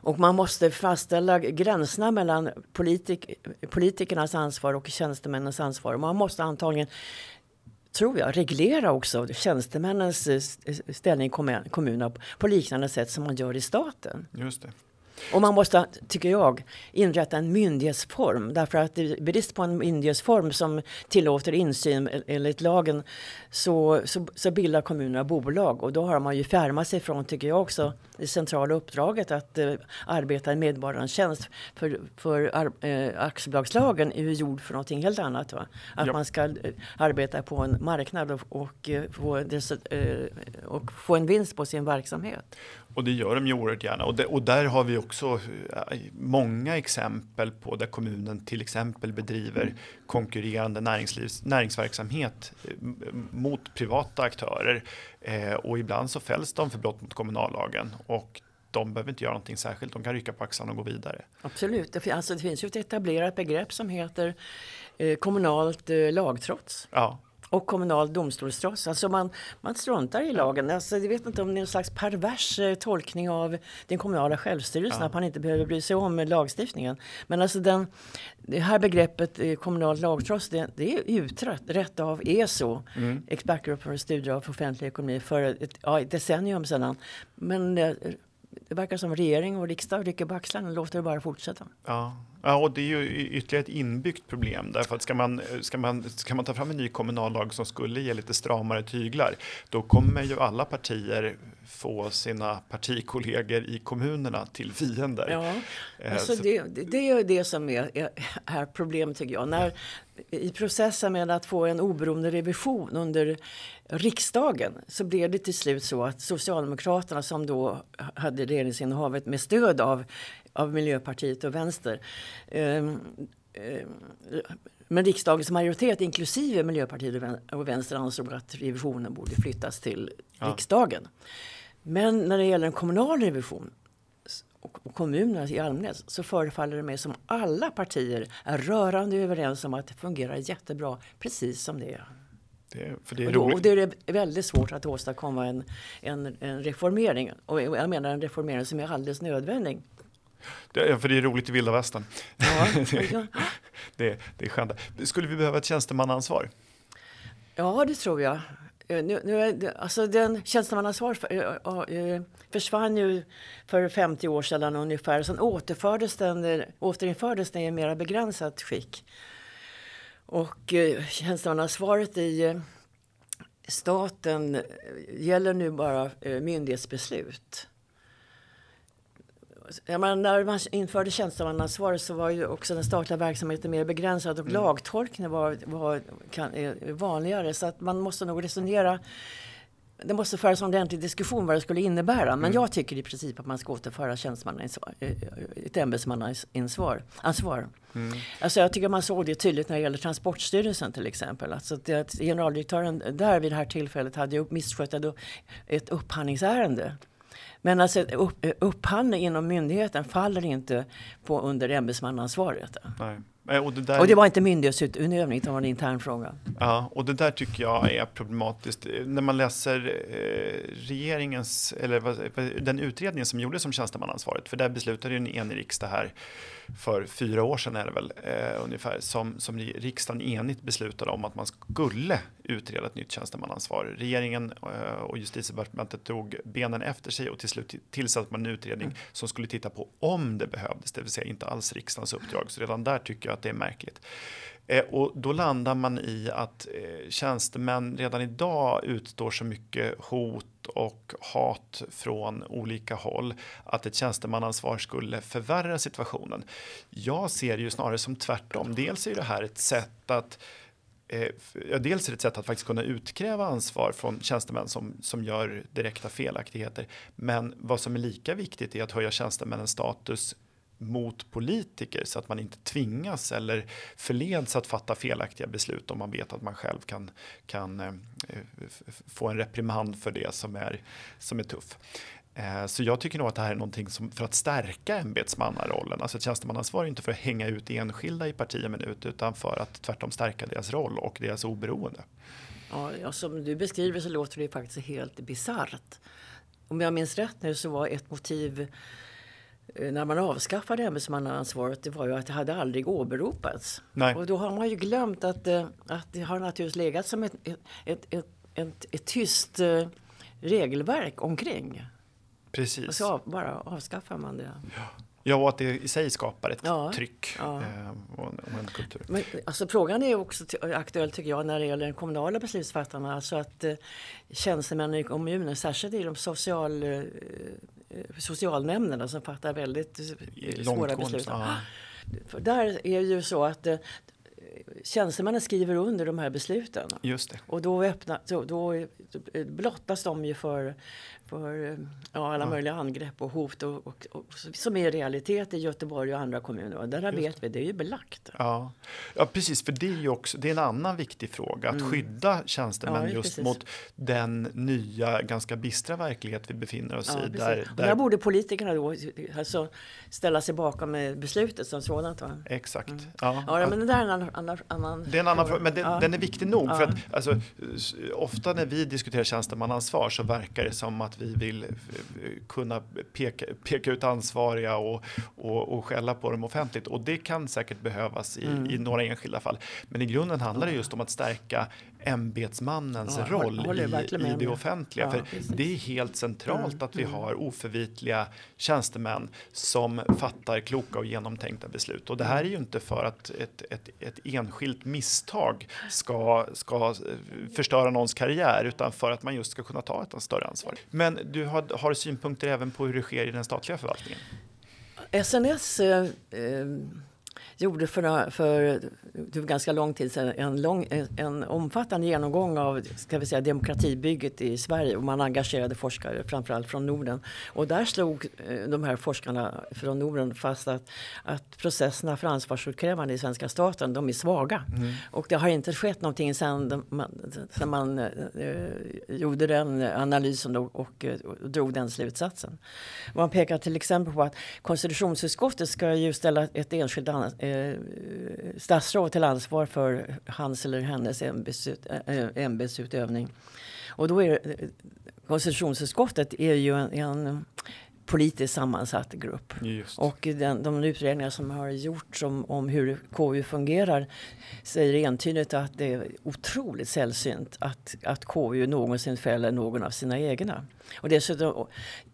Och man måste fastställa gränserna mellan politik, politikernas ansvar och tjänstemännens ansvar. Man måste antagligen tror jag, reglera också tjänstemännens eh, eh, ställning i kommunerna på liknande sätt som man gör i staten. Just det. Och man måste, tycker jag, inrätta en myndighetsform. Därför att brist på en myndighetsform som tillåter insyn enligt lagen så, så, så bildar kommunerna bolag. Och då har man ju fjärmat sig från, tycker jag också, det centrala uppdraget att eh, arbeta i medborgarens tjänst. För, för eh, aktiebolagslagen är ju gjord för någonting helt annat. Va? Att ja. man ska eh, arbeta på en marknad och, och, eh, få, eh, och få en vinst på sin verksamhet. Och det gör de ju oerhört gärna. Och, det, och där har vi också eh, många exempel på där kommunen till exempel bedriver konkurrerande näringslivs, näringsverksamhet eh, mot privata aktörer. Eh, och ibland så fälls de för brott mot kommunallagen. Och de behöver inte göra någonting särskilt, de kan rycka på axlarna och gå vidare. Absolut, alltså, det finns ju ett etablerat begrepp som heter eh, kommunalt eh, lagtrots. Ja och kommunal domstolstrots. Alltså man, man struntar i lagen. Alltså jag vet inte om det är en slags pervers eh, tolkning av den kommunala självstyrelsen, ja. att man inte behöver bry sig om lagstiftningen. Men alltså den, det här begreppet eh, kommunalt lagtrots, det, det är utrett rätt av ESO, mm. Expertgruppen för studier av offentlig ekonomi, för ett, ja, ett decennium sedan. Men eh, det verkar som regering och riksdag rycker på axlarna och låter det bara fortsätta. Ja. Ja, och det är ju ytterligare ett inbyggt problem därför att ska man, ska, man, ska man ta fram en ny kommunallag som skulle ge lite stramare tyglar, då kommer ju alla partier få sina partikollegor i kommunerna till fiender. Ja, eh, alltså det, det är ju det som är, är, är problemet tycker jag. När, I processen med att få en oberoende revision under riksdagen så blev det till slut så att Socialdemokraterna som då hade regeringsinnehavet med stöd av, av Miljöpartiet och Vänster eh, eh, men riksdagens majoritet, inklusive Miljöpartiet och Vänster, ansåg att revisionen borde flyttas till ja. riksdagen. Men när det gäller en kommunal revision och kommunerna i allmänhet så förefaller det mig som alla partier är rörande överens om att det fungerar jättebra precis som det är. Det, för det är och, då, och det är väldigt svårt att åstadkomma en, en, en reformering. Och jag menar en reformering som är alldeles nödvändig. Det, för det är roligt i vilda västern. Ja, det, det, det är skönt. Skulle vi behöva ett tjänstemannaansvar? Ja, det tror jag. Eh, nu, nu, alltså den tjänstemannaansvar för, äh, försvann ju för 50 år sedan ungefär. Sen återfördes den, återinfördes den i mer begränsat skick. Och eh, tjänstemannaansvaret i eh, staten eh, gäller nu bara eh, myndighetsbeslut. Jag menar, när man införde tjänstemannaansvar så var ju också den statliga verksamheten mer begränsad och mm. lagtolkningen var, var kan, vanligare. Så att man måste nog resonera det måste föras en ordentlig diskussion vad det skulle innebära. Men mm. jag tycker i princip att man ska återföra tjänstemannaansvar, eh, ett ämbetsmannaansvar. Ansvar. Mm. Alltså jag tycker man såg det tydligt när det gäller Transportstyrelsen till exempel. Alltså att generaldirektören där vid det här tillfället hade misskött ett upphandlingsärende. Men alltså upp, upphandling inom myndigheten faller inte på under ämbetsmannaansvaret. Nej. Eh, och det, där... och det var inte myndighetsutövning, utan var en intern fråga. Ja, och det där tycker jag är problematiskt. När man läser eh, regeringens, eller den utredningen som gjordes om tjänstemannaansvaret, för där beslutade ju en enig riksdag här för fyra år sedan är det väl eh, ungefär, som, som riksdagen enigt beslutade om att man skulle utreda ett nytt tjänstemannaansvar. Regeringen eh, och justitiedepartementet drog benen efter sig och till slut tillsatte man en utredning mm. som skulle titta på om det behövdes, det vill säga inte alls riksdagens uppdrag. Så redan där tycker jag att det är märkligt. Eh, och då landar man i att eh, tjänstemän redan idag utstår så mycket hot och hat från olika håll att ett tjänstemannaansvar skulle förvärra situationen. Jag ser det ju snarare som tvärtom. Dels är det här ett sätt att eh, dels är det ett sätt att faktiskt kunna utkräva ansvar från tjänstemän som, som gör direkta felaktigheter. Men vad som är lika viktigt är att höja tjänstemännens status mot politiker så att man inte tvingas eller förleds att fatta felaktiga beslut om man vet att man själv kan, kan eh, få en reprimand för det som är, som är tuff. Eh, så jag tycker nog att det här är någonting som för att stärka ämbetsmannarollen. Alltså tjänstemannaansvar är inte för att hänga ut enskilda i parti och minut utan för att tvärtom stärka deras roll och deras oberoende. Ja, som du beskriver så låter det faktiskt helt bisarrt. Om jag minns rätt nu så var ett motiv när man avskaffade ämbetsmannaansvaret det var ju att det hade aldrig åberopats. Nej. Och då har man ju glömt att, eh, att det har naturligtvis legat som ett, ett, ett, ett, ett, tyst eh, regelverk omkring. Precis. Och så bara avskaffar man det. Ja. Ja, och att det i sig skapar ett ja, tryck ja. och, en, kultur. Men, alltså, frågan är också aktuell tycker jag när det gäller de kommunala beslutsfattarna. Alltså att eh, tjänstemännen i kommunen, särskilt i de social, eh, socialnämnderna som fattar väldigt eh, svåra beslut. Ja. För där är det ju så att eh, tjänstemännen skriver under de här besluten. Just det. Och då, öppna, då, då blottas de ju för för ja, alla ja. möjliga angrepp och hot och, och, och, som är realitet i Göteborg och andra kommuner. Och där vet vi, det är ju belagt. Ja. ja, precis, för det är ju också det är en annan viktig fråga att mm. skydda tjänstemän ja, just precis. mot den nya, ganska bistra verklighet vi befinner oss i. Där, där... där borde politikerna då alltså, ställa sig bakom beslutet som sådant. Va? Exakt. Mm. Ja, ja, men det där är en annan, annan, annan Det är en annan fråga, men den, den är viktig nog. För att, alltså, ofta när vi diskuterar tjänstemannaansvar så verkar det som att vi vill kunna peka, peka ut ansvariga och, och, och skälla på dem offentligt. Och det kan säkert behövas i, mm. i några enskilda fall. Men i grunden handlar det just om att stärka ämbetsmannens ja, roll i, i det offentliga. Ja, För det är helt centralt mm, att vi mm. har oförvitliga tjänstemän som fattar kloka och genomtänkta beslut. Och det här är ju inte för att ett, ett, ett enskilt misstag ska, ska förstöra någons karriär utan för att man just ska kunna ta ett större ansvar. Men du har, har synpunkter även på hur det sker i den statliga förvaltningen? SNS eh, eh gjorde för, för, för ganska lång tid sedan en, lång, en omfattande genomgång av ska vi säga, demokratibygget i Sverige och man engagerade forskare framförallt från Norden. Och där slog eh, de här forskarna från Norden fast att, att processerna för ansvarsutkrävande i svenska staten de är svaga. Mm. Och det har inte skett någonting sedan man, sedan man eh, gjorde den analysen och, och, och drog den slutsatsen. Man pekar till exempel på att konstitutionsutskottet ska ju ställa ett enskilt eh, Eh, statsråd till ansvar för hans eller hennes ämbetsut, äh, ämbetsutövning. Och då är det konstitutionsutskottet är ju en, en politiskt sammansatt grupp. Just. Och den, de utredningar som har gjorts om, om hur KU fungerar säger entydigt att det är otroligt sällsynt att, att KU någonsin fäller någon av sina egna. Och dessutom,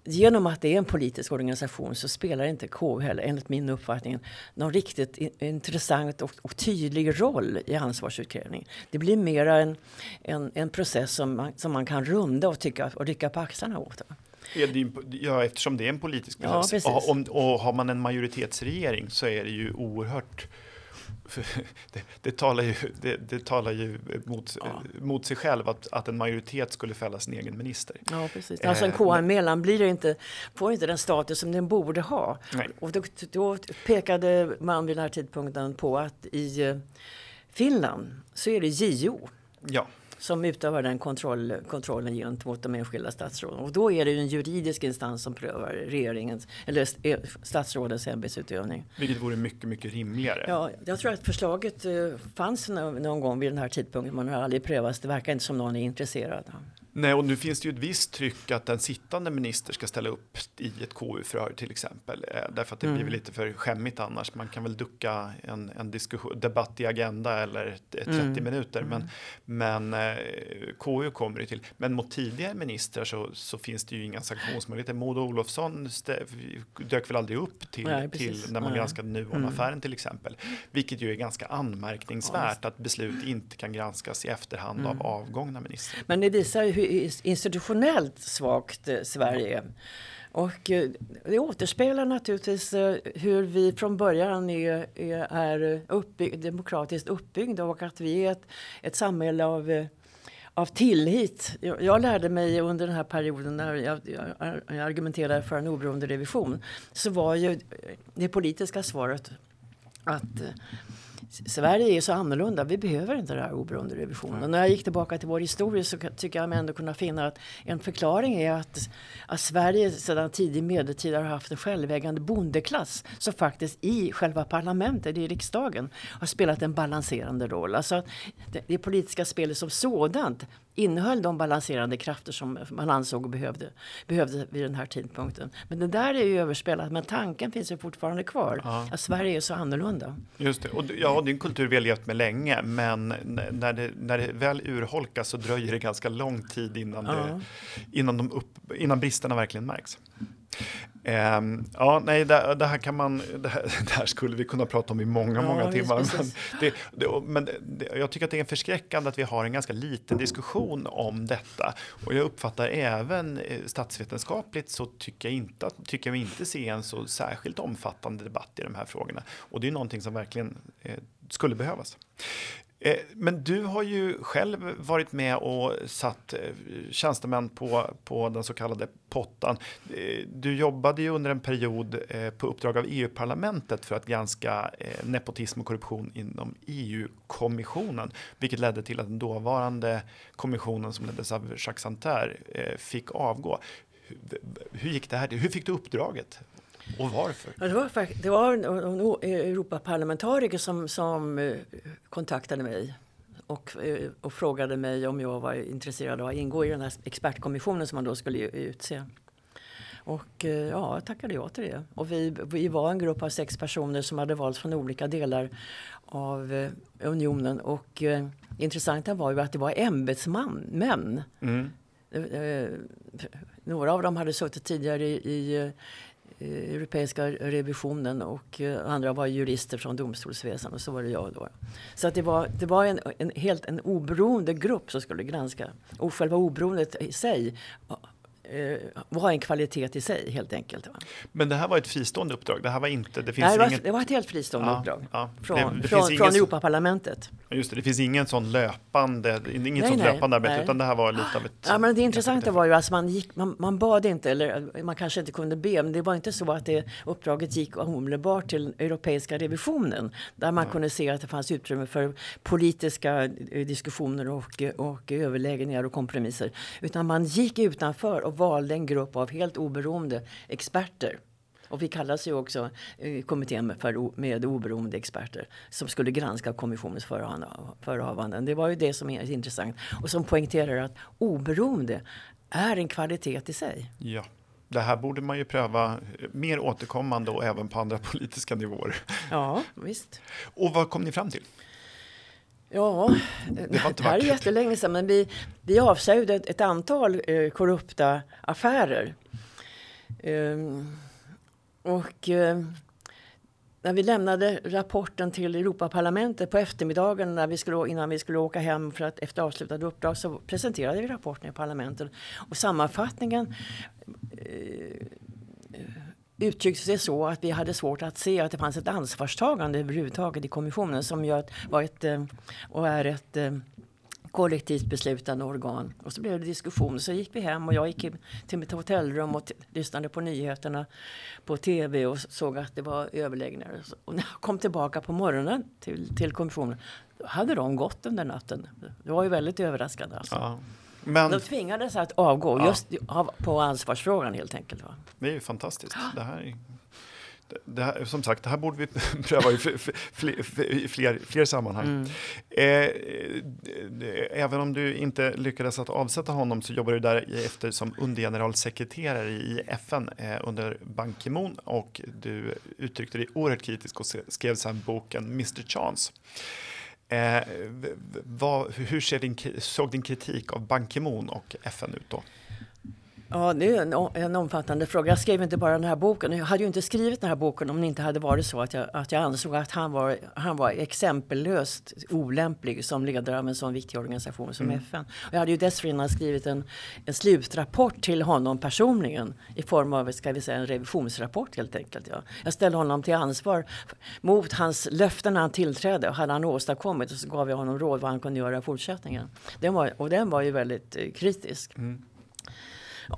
genom att det är en politisk organisation så spelar inte KU heller, enligt min uppfattning, någon riktigt intressant och, och tydlig roll i ansvarsutkrävning. Det blir mer en, en, en process som man, som man kan runda och, tycka, och rycka på axlarna åt. Ja, eftersom det är en politisk process. Ja, och, och har man en majoritetsregering så är det ju oerhört det, det, talar ju, det, det talar ju mot, ja. mot sig själv att, att en majoritet skulle fälla sin egen minister. Ja, precis. Alltså en KU-anmälan blir inte, får inte den status som den borde ha. Nej. Och då, då pekade man vid den här tidpunkten på att i eh, Finland så är det JO. Ja som utövar den kontroll, kontrollen gentemot de enskilda statsråden. Och då är det ju en juridisk instans som prövar regeringens eller eh, statsrådens ämbetsutövning. Vilket vore mycket, mycket rimligare. Ja, jag tror att förslaget eh, fanns någon gång vid den här tidpunkten. Man har aldrig prövats. Det verkar inte som någon är intresserad. Nej, och nu finns det ju ett visst tryck att en sittande minister ska ställa upp i ett KU-förhör till exempel. Eh, därför att det mm. blir lite för skämmigt annars. Man kan väl ducka en, en diskussion, debatt i Agenda eller 30 mm. minuter. Men, men eh, KU kommer det till. Men mot tidigare ministrar så, så finns det ju inga sanktionsmöjligheter. Maud Olofsson dök väl aldrig upp till, Nej, till när man Nej. granskade Nuonaffären mm. till exempel. Vilket ju är ganska anmärkningsvärt ja, att beslut inte kan granskas i efterhand mm. av avgångna ministrar. Men det visar ju hur institutionellt svagt eh, Sverige är. Och eh, det återspeglar naturligtvis eh, hur vi från början är, är uppbyggd, demokratiskt uppbyggda och att vi är ett, ett samhälle av av tillit. Jag, jag, lärde mig under den här perioden när jag, jag, jag argumenterade för en oberoende revision så var ju det politiska svaret att Sverige är så annorlunda. Vi behöver inte den här oberoende revisionen. Mm. När jag gick tillbaka till vår historia så tycker jag mig ändå kunna finna att en förklaring är att, att Sverige sedan tidig medeltid har haft en självägande bondeklass som faktiskt i själva parlamentet, i riksdagen, har spelat en balanserande roll. Alltså det, det politiska spelet som sådant innehöll de balanserande krafter som man ansåg behövde, behövde vid den här tidpunkten. Men det där är ju överspelat, men tanken finns ju fortfarande kvar. Ja. Att Sverige är så annorlunda. Just det, och ja, det är en kultur vi har levt med länge, men när det, när det väl urholkas så dröjer det ganska lång tid innan, ja. det, innan, de upp, innan bristerna verkligen märks. Um, ja, nej, det, det, här kan man, det här, det här, skulle vi kunna prata om i många, ja, många timmar. Men, det, men jag tycker att det är förskräckande att vi har en ganska liten diskussion om detta. Och jag uppfattar även eh, statsvetenskapligt så tycker jag inte, tycker jag inte se en så särskilt omfattande debatt i de här frågorna. Och det är någonting som verkligen eh, skulle behövas. Eh, men du har ju själv varit med och satt eh, tjänstemän på, på den så kallade pottan. Eh, du jobbade ju under en period på uppdrag av EU-parlamentet för att granska nepotism och korruption inom EU-kommissionen, vilket ledde till att den dåvarande kommissionen som leddes av Jacques Santer fick avgå. Hur gick det här Hur fick du uppdraget? Och varför? Ja, det, var, det var en, en Europaparlamentariker som, som eh, kontaktade mig och, eh, och frågade mig om jag var intresserad av att ingå i den här expertkommissionen som man då skulle utse. Och eh, ja, jag tackade ja till det. Och vi, vi var en grupp av sex personer som hade valts från olika delar av unionen. Och eh, intressanta var ju att det var ämbetsmän. Mm. Eh, några av dem hade suttit tidigare i, i Eh, europeiska revisionen och eh, andra var jurister från domstolsväsendet och så var det jag då. Så att det var, det var en, en helt en oberoende grupp som skulle granska. Och själva oberoendet i sig eh, var en kvalitet i sig helt enkelt. Va? Men det här var ett fristående uppdrag? Det här var inte... Det, finns Nej, det, var, inget... det var ett helt fristående ja, uppdrag. Ja. Från, det, det från, från Europaparlamentet. Just det, det finns ingen sån löpande, inget nej, sånt nej, löpande arbete nej. utan det här var lite av ett... Ja, men det intressanta var ju att man, gick, man, man bad inte, eller man kanske inte kunde be, men det var inte så att det uppdraget gick omedelbart till Europeiska revisionen där man ja. kunde se att det fanns utrymme för politiska eh, diskussioner och, och överläggningar och kompromisser. Utan man gick utanför och valde en grupp av helt oberoende experter. Och vi kallas ju också eh, kommittén med, för, med oberoende experter som skulle granska kommissionens förehavanden. Det var ju det som är intressant och som poängterar att oberoende är en kvalitet i sig. Ja. Det här borde man ju pröva mer återkommande och även på andra politiska nivåer. Ja, visst. Och vad kom ni fram till? Ja, det, var inte det här är jättelänge sedan, men vi, vi avslöjade ett, ett antal eh, korrupta affärer. Um, och eh, när vi lämnade rapporten till Europaparlamentet på eftermiddagen när vi skulle, innan vi skulle åka hem för att efter avslutade uppdrag så presenterade vi rapporten i parlamentet. Och sammanfattningen eh, uttryckte sig så att vi hade svårt att se att det fanns ett ansvarstagande överhuvudtaget i kommissionen som gör, var ett, eh, och är ett eh, kollektivt beslutande organ. Och så blev det diskussion. Så gick vi hem och jag gick till mitt hotellrum och lyssnade på nyheterna på tv och såg att det var överläggningar. Och när jag kom tillbaka på morgonen till, till kommissionen då hade de gått under natten. Det var ju väldigt överraskande. Alltså. Ja. Men, de tvingades att avgå ja. just på ansvarsfrågan helt enkelt. Va? Det är ju fantastiskt. Det här det här, som sagt, det här borde vi pröva i fler, fler, fler sammanhang. Mm. Eh, även om du inte lyckades att avsätta honom så jobbar du därefter som undergeneralsekreterare i FN eh, under Ban Ki-Moon och du uttryckte dig oerhört kritisk och skrev sen boken Mr Chance. Eh, vad, hur din, såg din kritik av Ban Ki-Moon och FN ut då? Ja, det är en, en, omfattande fråga. Jag skrev inte bara den här boken. Jag hade ju inte skrivit den här boken om det inte hade varit så att jag, att jag ansåg att han var, han var exempellöst olämplig som ledare av en sån viktig organisation som mm. FN. Och jag hade ju dessförinnan skrivit en, en slutrapport till honom personligen i form av ska vi säga, en revisionsrapport helt enkelt. Ja. Jag ställde honom till ansvar mot hans löften när han tillträdde och hade han åstadkommit och så gav jag honom råd vad han kunde göra i fortsättningen. Den var, och den var ju väldigt eh, kritisk. Mm.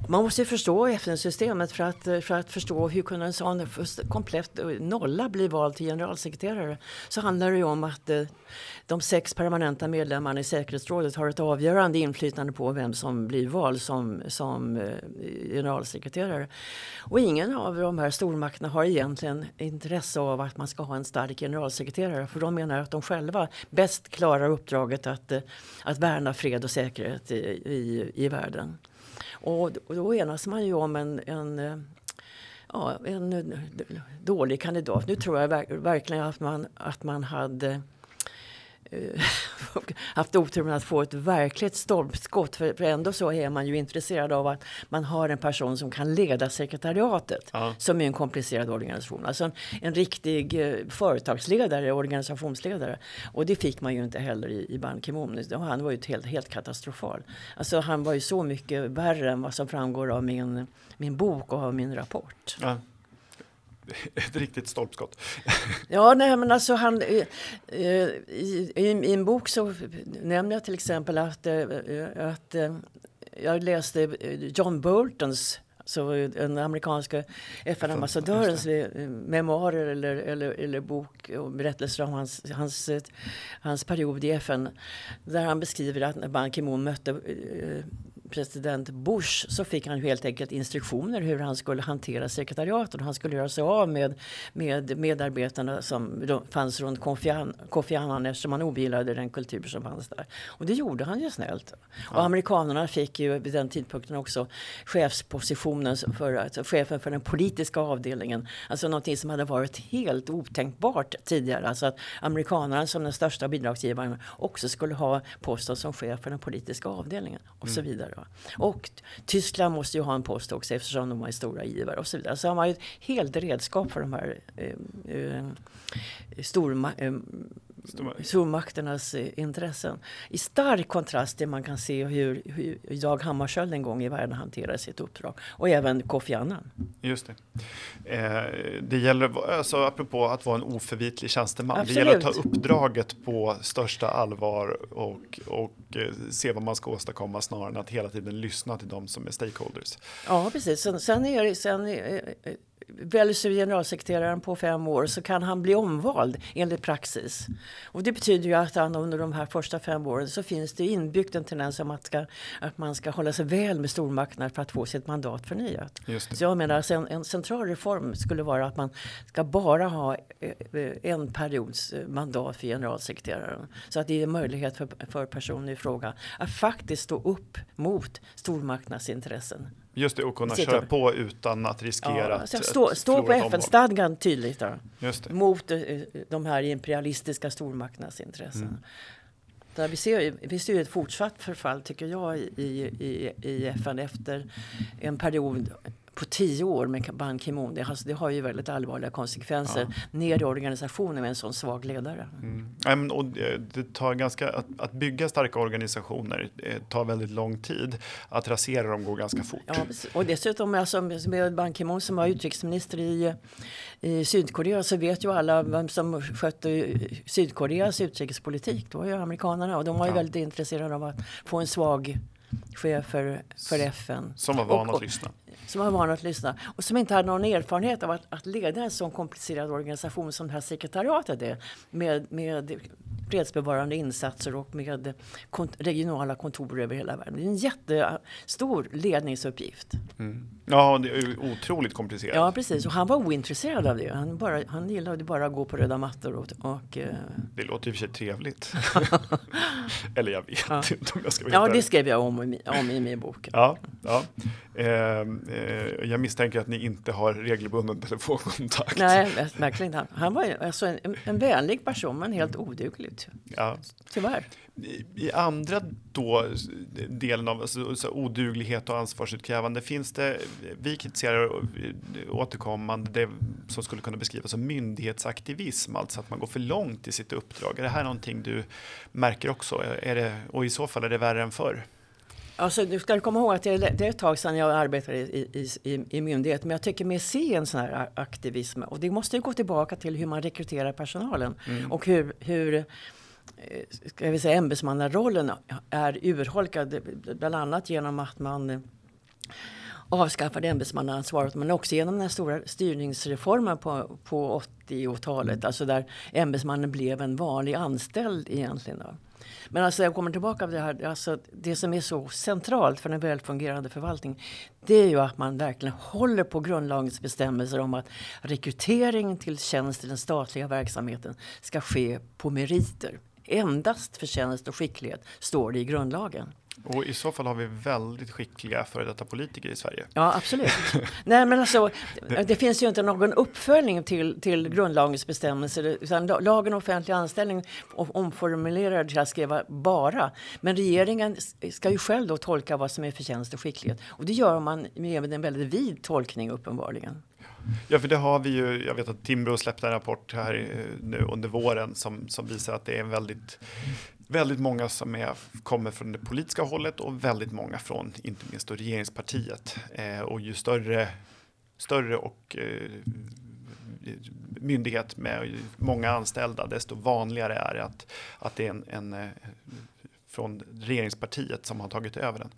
Man måste förstå FN-systemet för att, för att förstå hur kunde en sån komplett eh, nolla bli vald till generalsekreterare. Så handlar det ju om att eh, de sex permanenta medlemmarna i säkerhetsrådet har ett avgörande inflytande på vem som blir vald som, som eh, generalsekreterare. Och ingen av de här stormakterna har egentligen intresse av att man ska ha en stark generalsekreterare. För de menar att de själva bäst klarar uppdraget att, att värna fred och säkerhet i, i, i världen. Och, då enas man ju om en, en eh, ja, en eh, dålig kandidat. Nu tror jag verkligen att man, att man hade haft otur med att få ett verkligt stolpskott. För, för ändå så är man ju intresserad av att man har en person som kan leda sekretariatet. Ja. Som är en komplicerad organisation. Alltså en, en riktig eh, företagsledare, organisationsledare. Och det fick man ju inte heller i, i Ban Ki-Moon. Han var ju helt, helt katastrofal. Alltså han var ju så mycket värre än vad som framgår av min, min bok och av min rapport. Ja. ett riktigt stolpskott. ja, nej, men alltså han, eh, eh, i, i, i, en bok så nämner jag till exempel att, eh, att jag läste John Boltons så den amerikanska FN-ambassadörens memoarer eller, eller, eller bok och berättelser om hans, hans, hans period i FN. Där han beskriver att när Ban Ki-Moon mötte president Bush så fick han helt enkelt instruktioner hur han skulle hantera sekretariatet. Han skulle göra sig av med, med medarbetarna som fanns runt Kofi Annan eftersom han ogillade den kultur som fanns där. Och det gjorde han ju snällt. Ja. Och amerikanerna fick ju vid den tidpunkten också chefspositionen för alltså chefen för den politiska avdelningen. Alltså någonting som hade varit helt otänkbart tidigare. Alltså att amerikanerna som den största bidragsgivaren också skulle ha posten som chef för den politiska avdelningen och mm. så vidare. Och Tyskland måste ju ha en post också eftersom de är stora givare och så vidare. Så har man ju ett helt redskap för de här eh, eh, storma, eh, stormakternas eh, intressen. I stark kontrast till man kan se hur, hur Dag Hammarskjöld en gång i världen hanterade sitt uppdrag. Och även Kofi Annan. Just det. Eh, det gäller, alltså, apropå att vara en oförvitlig tjänsteman, Absolut. det gäller att ta uppdraget på största allvar och, och eh, se vad man ska åstadkomma snarare än att hela tiden lyssna till de som är stakeholders. Ja, precis. Sen, sen är det, sen väljs generalsekreteraren på fem år så kan han bli omvald enligt praxis. Och det betyder ju att han under de här första fem åren så finns det inbyggt en tendens om att, ska, att man ska hålla sig väl med stormakterna för att få sitt mandat förnyat. Så jag menar att en, en central reform skulle vara att man ska bara ha eh, en periods eh, mandat för generalsekreteraren. Så att det är möjlighet för, för personen i fråga att faktiskt stå upp mot stormakternas intressen. Just det, och kunna köra på utan att riskera ja, att Stå, stå på FN-stadgan tydligt då, mot eh, de här imperialistiska stormakternas intressen. Mm. Där vi, ser, vi ser ett fortsatt förfall, tycker jag, i, i, i FN efter en period på tio år med Ban Ki-Moon. Det, alltså, det har ju väldigt allvarliga konsekvenser ja. ner i organisationen med en sån svag ledare. Mm. och det tar ganska, att, att bygga starka organisationer tar väldigt lång tid. Att rasera dem går ganska fort. Ja, och dessutom alltså, med Ban Ki-Moon som var utrikesminister i, i Sydkorea så vet ju alla vem som skötte Sydkoreas utrikespolitik. Det var ju amerikanerna och de var ju ja. väldigt intresserade av att få en svag chef för, för FN. Som var van att lyssna. Som var van att lyssna och som inte hade någon erfarenhet av att, att leda en sån komplicerad organisation som det här sekretariatet är. Med, med fredsbevarande insatser och med kont regionala kontor över hela världen. Det är en jättestor ledningsuppgift. Mm. Ja, det är otroligt komplicerat. Ja, precis. Och han var ointresserad av det. Han, bara, han gillade bara att gå på röda mattor. Och, och uh... Det låter i och för sig trevligt. Eller jag vet ja. inte om jag ska veta. Ja, det skrev jag om, om i min bok. Ja, ja. Eh, eh, jag misstänker att ni inte har regelbunden telefonkontakt. Nej, verkligen inte. Han var alltså en, en vänlig person, men helt oduglig. Ja. Tyvärr. I, I, andra då, delen av alltså, så oduglighet och ansvarsutkrävande finns det, vi kritiserar återkommande det som skulle kunna beskrivas som myndighetsaktivism, alltså att man går för långt i sitt uppdrag. Är det här någonting du märker också? Är det, och i så fall är det värre än förr? Alltså, du ska komma ihåg att det är, det är ett tag sedan jag arbetade i, i, i, myndighet. Men jag tycker mig se en sån här aktivism. Och det måste ju gå tillbaka till hur man rekryterar personalen. Mm. Och hur, hur eh, ska vi säga, ämbetsmannarollen är urholkad. Bland annat genom att man avskaffade ämbetsmannaansvaret men också genom den stora styrningsreformen på, på 80-talet. Alltså där ämbetsmannen blev en vanlig anställd egentligen. Då. Men alltså jag kommer tillbaka till det här, alltså det som är så centralt för en välfungerande förvaltning, det är ju att man verkligen håller på grundlagens bestämmelser om att rekrytering till tjänst i den statliga verksamheten ska ske på meriter. Endast förtjänst och skicklighet står det i grundlagen. Och i så fall har vi väldigt skickliga före detta politiker i Sverige. Ja, absolut. Nej, men alltså, det finns ju inte någon uppföljning till, till grundlagens bestämmelser. Utan lagen om offentlig anställning omformulerar till att skriva bara. Men regeringen ska ju själv då tolka vad som är förtjänst och skicklighet. Och det gör man med en väldigt vid tolkning uppenbarligen. Ja, för det har vi ju. Jag vet att Timbro släppte en rapport här eh, nu under våren som, som visar att det är en väldigt väldigt många som är, kommer från det politiska hållet och väldigt många från inte minst regeringspartiet. Eh, och ju större, större och eh, myndighet med många anställda, desto vanligare är det att, att det är en, en eh, från regeringspartiet som har tagit över den.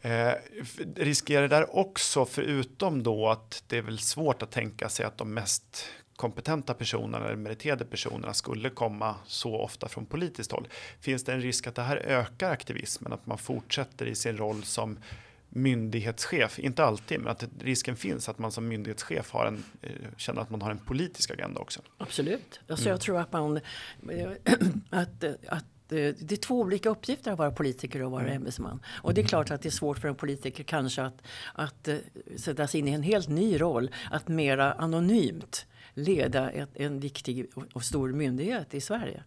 Eh, riskerar det där också, förutom då att det är väl svårt att tänka sig att de mest kompetenta personerna eller meriterade personerna skulle komma så ofta från politiskt håll. Finns det en risk att det här ökar aktivismen, att man fortsätter i sin roll som myndighetschef, inte alltid, men att risken finns att man som myndighetschef har en, eh, känner att man har en politisk agenda också. Absolut. Alltså mm. Jag tror att man, att, att det är två olika uppgifter att vara politiker och vara mm. ämbetsman. Och det är klart att det är svårt för en politiker kanske att, att sätta sig in i en helt ny roll, att mera anonymt leda ett, en viktig och stor myndighet i Sverige.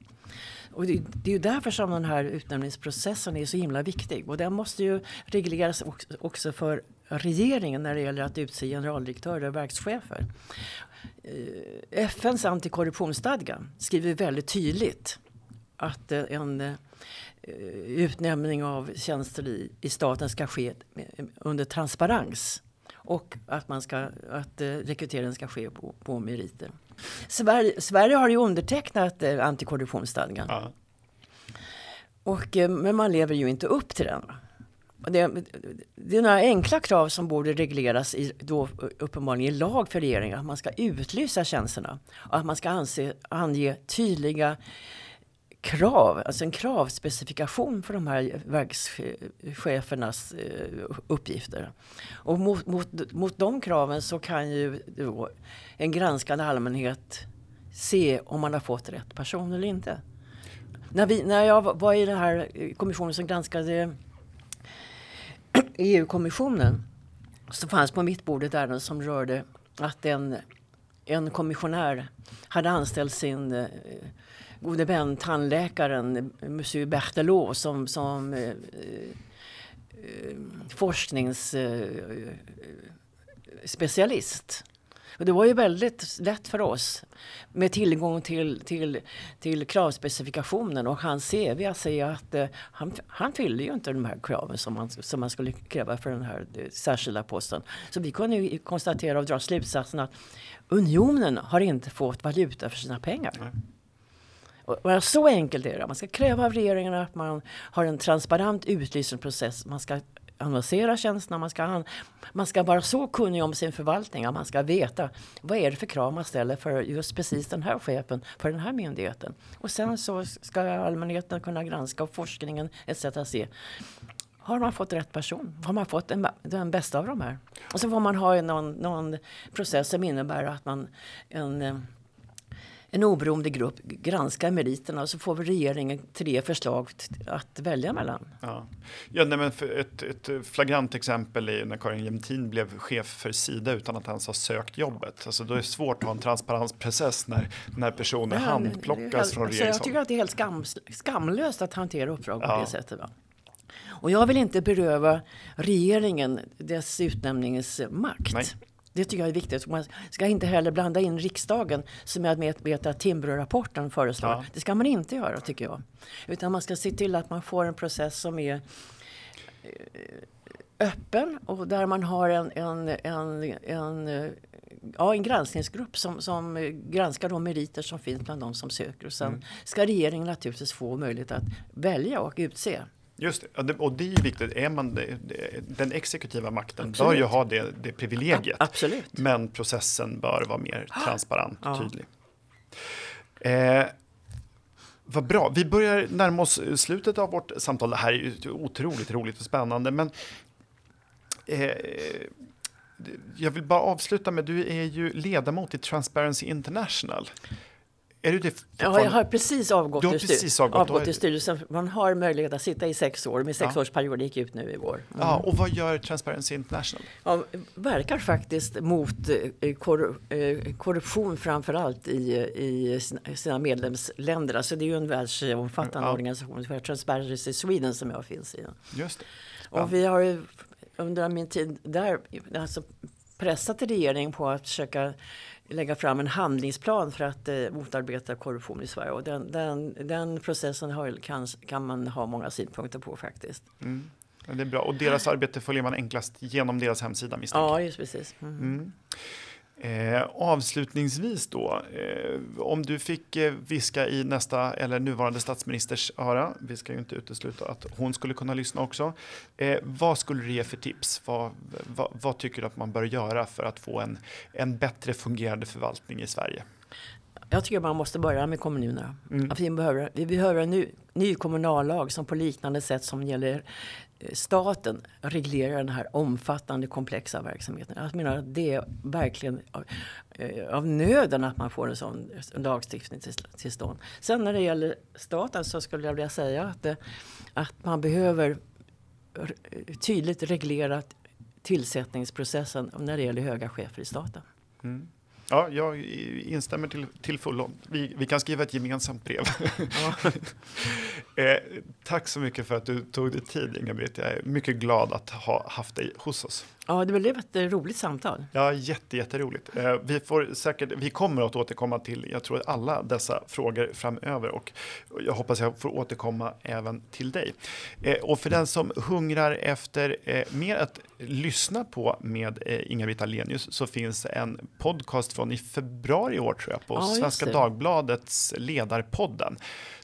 Och det, det, är ju därför som den här utnämningsprocessen är så himla viktig. Och den måste ju regleras också för regeringen när det gäller att utse generaldirektörer och verkschefer. Eh, FNs antikorruptionsstadga skriver väldigt tydligt att eh, en eh, utnämning av tjänster i, i staten ska ske under transparens och att, man ska, att eh, rekryteringen ska ske på, på meriter. Sverige, Sverige har ju undertecknat eh, antikorruptionsstadgan. Ja. Och, eh, men man lever ju inte upp till den. Det, det, är några enkla krav som borde regleras i, då, uppenbarligen i lag för regeringen. Att man ska utlysa tjänsterna och att man ska anse, ange tydliga krav, alltså en kravspecifikation för de här verkschefernas eh, uppgifter. Och mot, mot, mot de kraven så kan ju då en granskande allmänhet se om man har fått rätt person eller inte. När, vi, när jag var i den här kommissionen som granskade EU-kommissionen så fanns på mitt bord ett ärende som rörde att en, en kommissionär hade anställt sin eh, gode vän tandläkaren Monsieur Berthelot som, som eh, eh forskningsspecialist. Eh, och det var ju väldigt lätt för oss med tillgång till, till, till kravspecifikationen och hans CV att säga att eh, han, han fyllde ju inte de här kraven som man, som man skulle kräva för den här de, särskilda posten. Så vi kunde ju konstatera och dra slutsatsen att unionen har inte fått valuta för sina pengar. Nej. Och så enkelt är det. Man ska kräva av regeringen att man har en transparent utlysningsprocess. Man ska annonsera tjänsterna, man ska, man ska vara så kunnig om sin förvaltning att man ska veta vad är det för krav man ställer för just precis den här chefen för den här myndigheten. Och sen så ska allmänheten kunna granska och forskningen etc. se har man fått rätt person? Har man fått den, den bästa av de här? Och så får man ha någon, någon process som innebär att man en, eh, en oberoende grupp granskar meriterna och så får regeringen tre förslag att välja mellan. Ja, ja nej, men ett, ett flagrant exempel är när Karin Jämtin blev chef för Sida utan att ens ha sökt jobbet. Alltså då är det svårt att ha en transparensprocess när, när personer ja, handplockas från regeringshåll. Jag tycker att det är helt skam, skamlöst att hantera uppdrag ja. på det sättet. Va? Och jag vill inte beröva regeringen dess utnämningsmakt. Nej. Det tycker jag är viktigt. Man ska inte heller blanda in riksdagen som jag vet att Timbro-rapporten föreslår. Ja. Det ska man inte göra tycker jag. Utan man ska se till att man får en process som är eh, öppen och där man har en, en, en, en, ja, en granskningsgrupp som, som granskar de meriter som finns bland de som söker. Och sen mm. ska regeringen naturligtvis få möjlighet att välja och utse. Just det, och det är viktigt. Är man den exekutiva makten Absolut. bör ju ha det, det privilegiet. Absolut. Men processen bör vara mer transparent och tydlig. Eh, vad bra. Vi börjar närma oss slutet av vårt samtal. Det här är ju otroligt roligt och spännande. Men eh, jag vill bara avsluta med, du är ju ledamot i Transparency International. Är du det ja, jag har precis avgått, du har precis avgått, avgått i styrelsen. Man har möjlighet att sitta i sex år. Min sexårsperiod ja. gick ut nu i vår. Mm. Ja, och vad gör Transparency International? Ja, verkar faktiskt mot eh, eh, korruption framför allt i, i sina medlemsländer. Alltså det är ju en världsomfattande ja. organisation, Transparency Sweden som jag finns i. Just det. Ja. Och vi har under min tid där alltså pressat regeringen på att försöka lägga fram en handlingsplan för att eh, motarbeta korruption i Sverige. Och den, den, den processen har, kan, kan man ha många synpunkter på faktiskt. Mm. Det är bra. Och deras arbete följer man enklast genom deras hemsida misstänker Ja, just precis. Mm. Mm. Eh, avslutningsvis då, eh, om du fick eh, viska i nästa eller nuvarande statsministers öra, vi ska ju inte utesluta att hon skulle kunna lyssna också. Eh, vad skulle du ge för tips? Vad, vad, vad, tycker du att man bör göra för att få en, en bättre fungerande förvaltning i Sverige? Jag tycker man måste börja med kommunerna. Mm. vi, behöver, vi behöver en ny, ny kommunallag som på liknande sätt som gäller staten reglerar den här omfattande komplexa verksamheten. Jag menar att det är verkligen av, eh, av nöden att man får en sån lagstiftning till, till stånd. Sen när det gäller staten så skulle jag vilja säga att, eh, att man behöver tydligt reglera tillsättningsprocessen när det gäller höga chefer i staten. Mm. Ja, jag instämmer till, till fullo. Vi, vi kan skriva ett gemensamt brev. Ja. eh, tack så mycket för att du tog dig tid, Inga-Britt. Jag är mycket glad att ha haft dig hos oss. Ja, det blev ett roligt samtal. Ja, jätte, jätteroligt. Eh, vi, får säkert, vi kommer att återkomma till, jag tror, alla dessa frågor framöver och jag hoppas jag får återkomma även till dig. Eh, och för den som hungrar efter eh, mer att lyssna på med Inga-Britt Ahlenius så finns en podcast från i februari i år tror jag på ja, Svenska Dagbladets Ledarpodden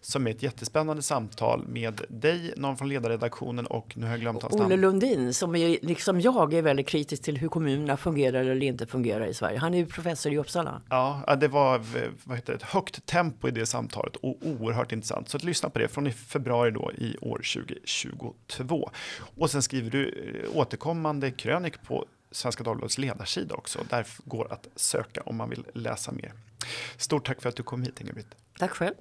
som är ett jättespännande samtal med dig, någon från ledarredaktionen och nu har jag glömt hans namn. Olle Lundin som är, liksom jag är väldigt kritisk till hur kommunerna fungerar eller inte fungerar i Sverige. Han är ju professor i Uppsala. Ja, det var vad heter det, ett högt tempo i det samtalet och oerhört intressant. Så att lyssna på det från i februari då i år 2022. Och sen skriver du eh, återkommande krönik på Svenska Dagbladets ledarsida också. Där går att söka om man vill läsa mer. Stort tack för att du kom hit Inga-Britt. Tack själv.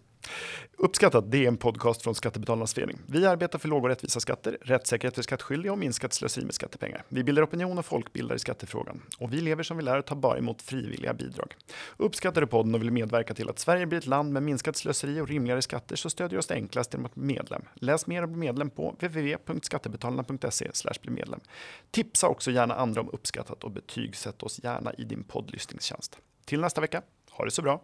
Uppskattat, det är en podcast från Skattebetalarnas förening. Vi arbetar för låga och rättvisa skatter, rättssäkerhet för skattskyldiga och minskat slöseri med skattepengar. Vi bildar opinion och folkbildar i skattefrågan. Och vi lever som vi lär och tar bara emot frivilliga bidrag. Uppskattar du podden och vill medverka till att Sverige blir ett land med minskat slöseri och rimligare skatter så stödjer du oss enklast genom att bli medlem. Läs mer och bli medlem på www.skattebetalarna.se bli medlem. Tipsa också gärna andra om Uppskattat och betygsätt oss gärna i din poddlyssningstjänst. Till nästa vecka, ha det så bra!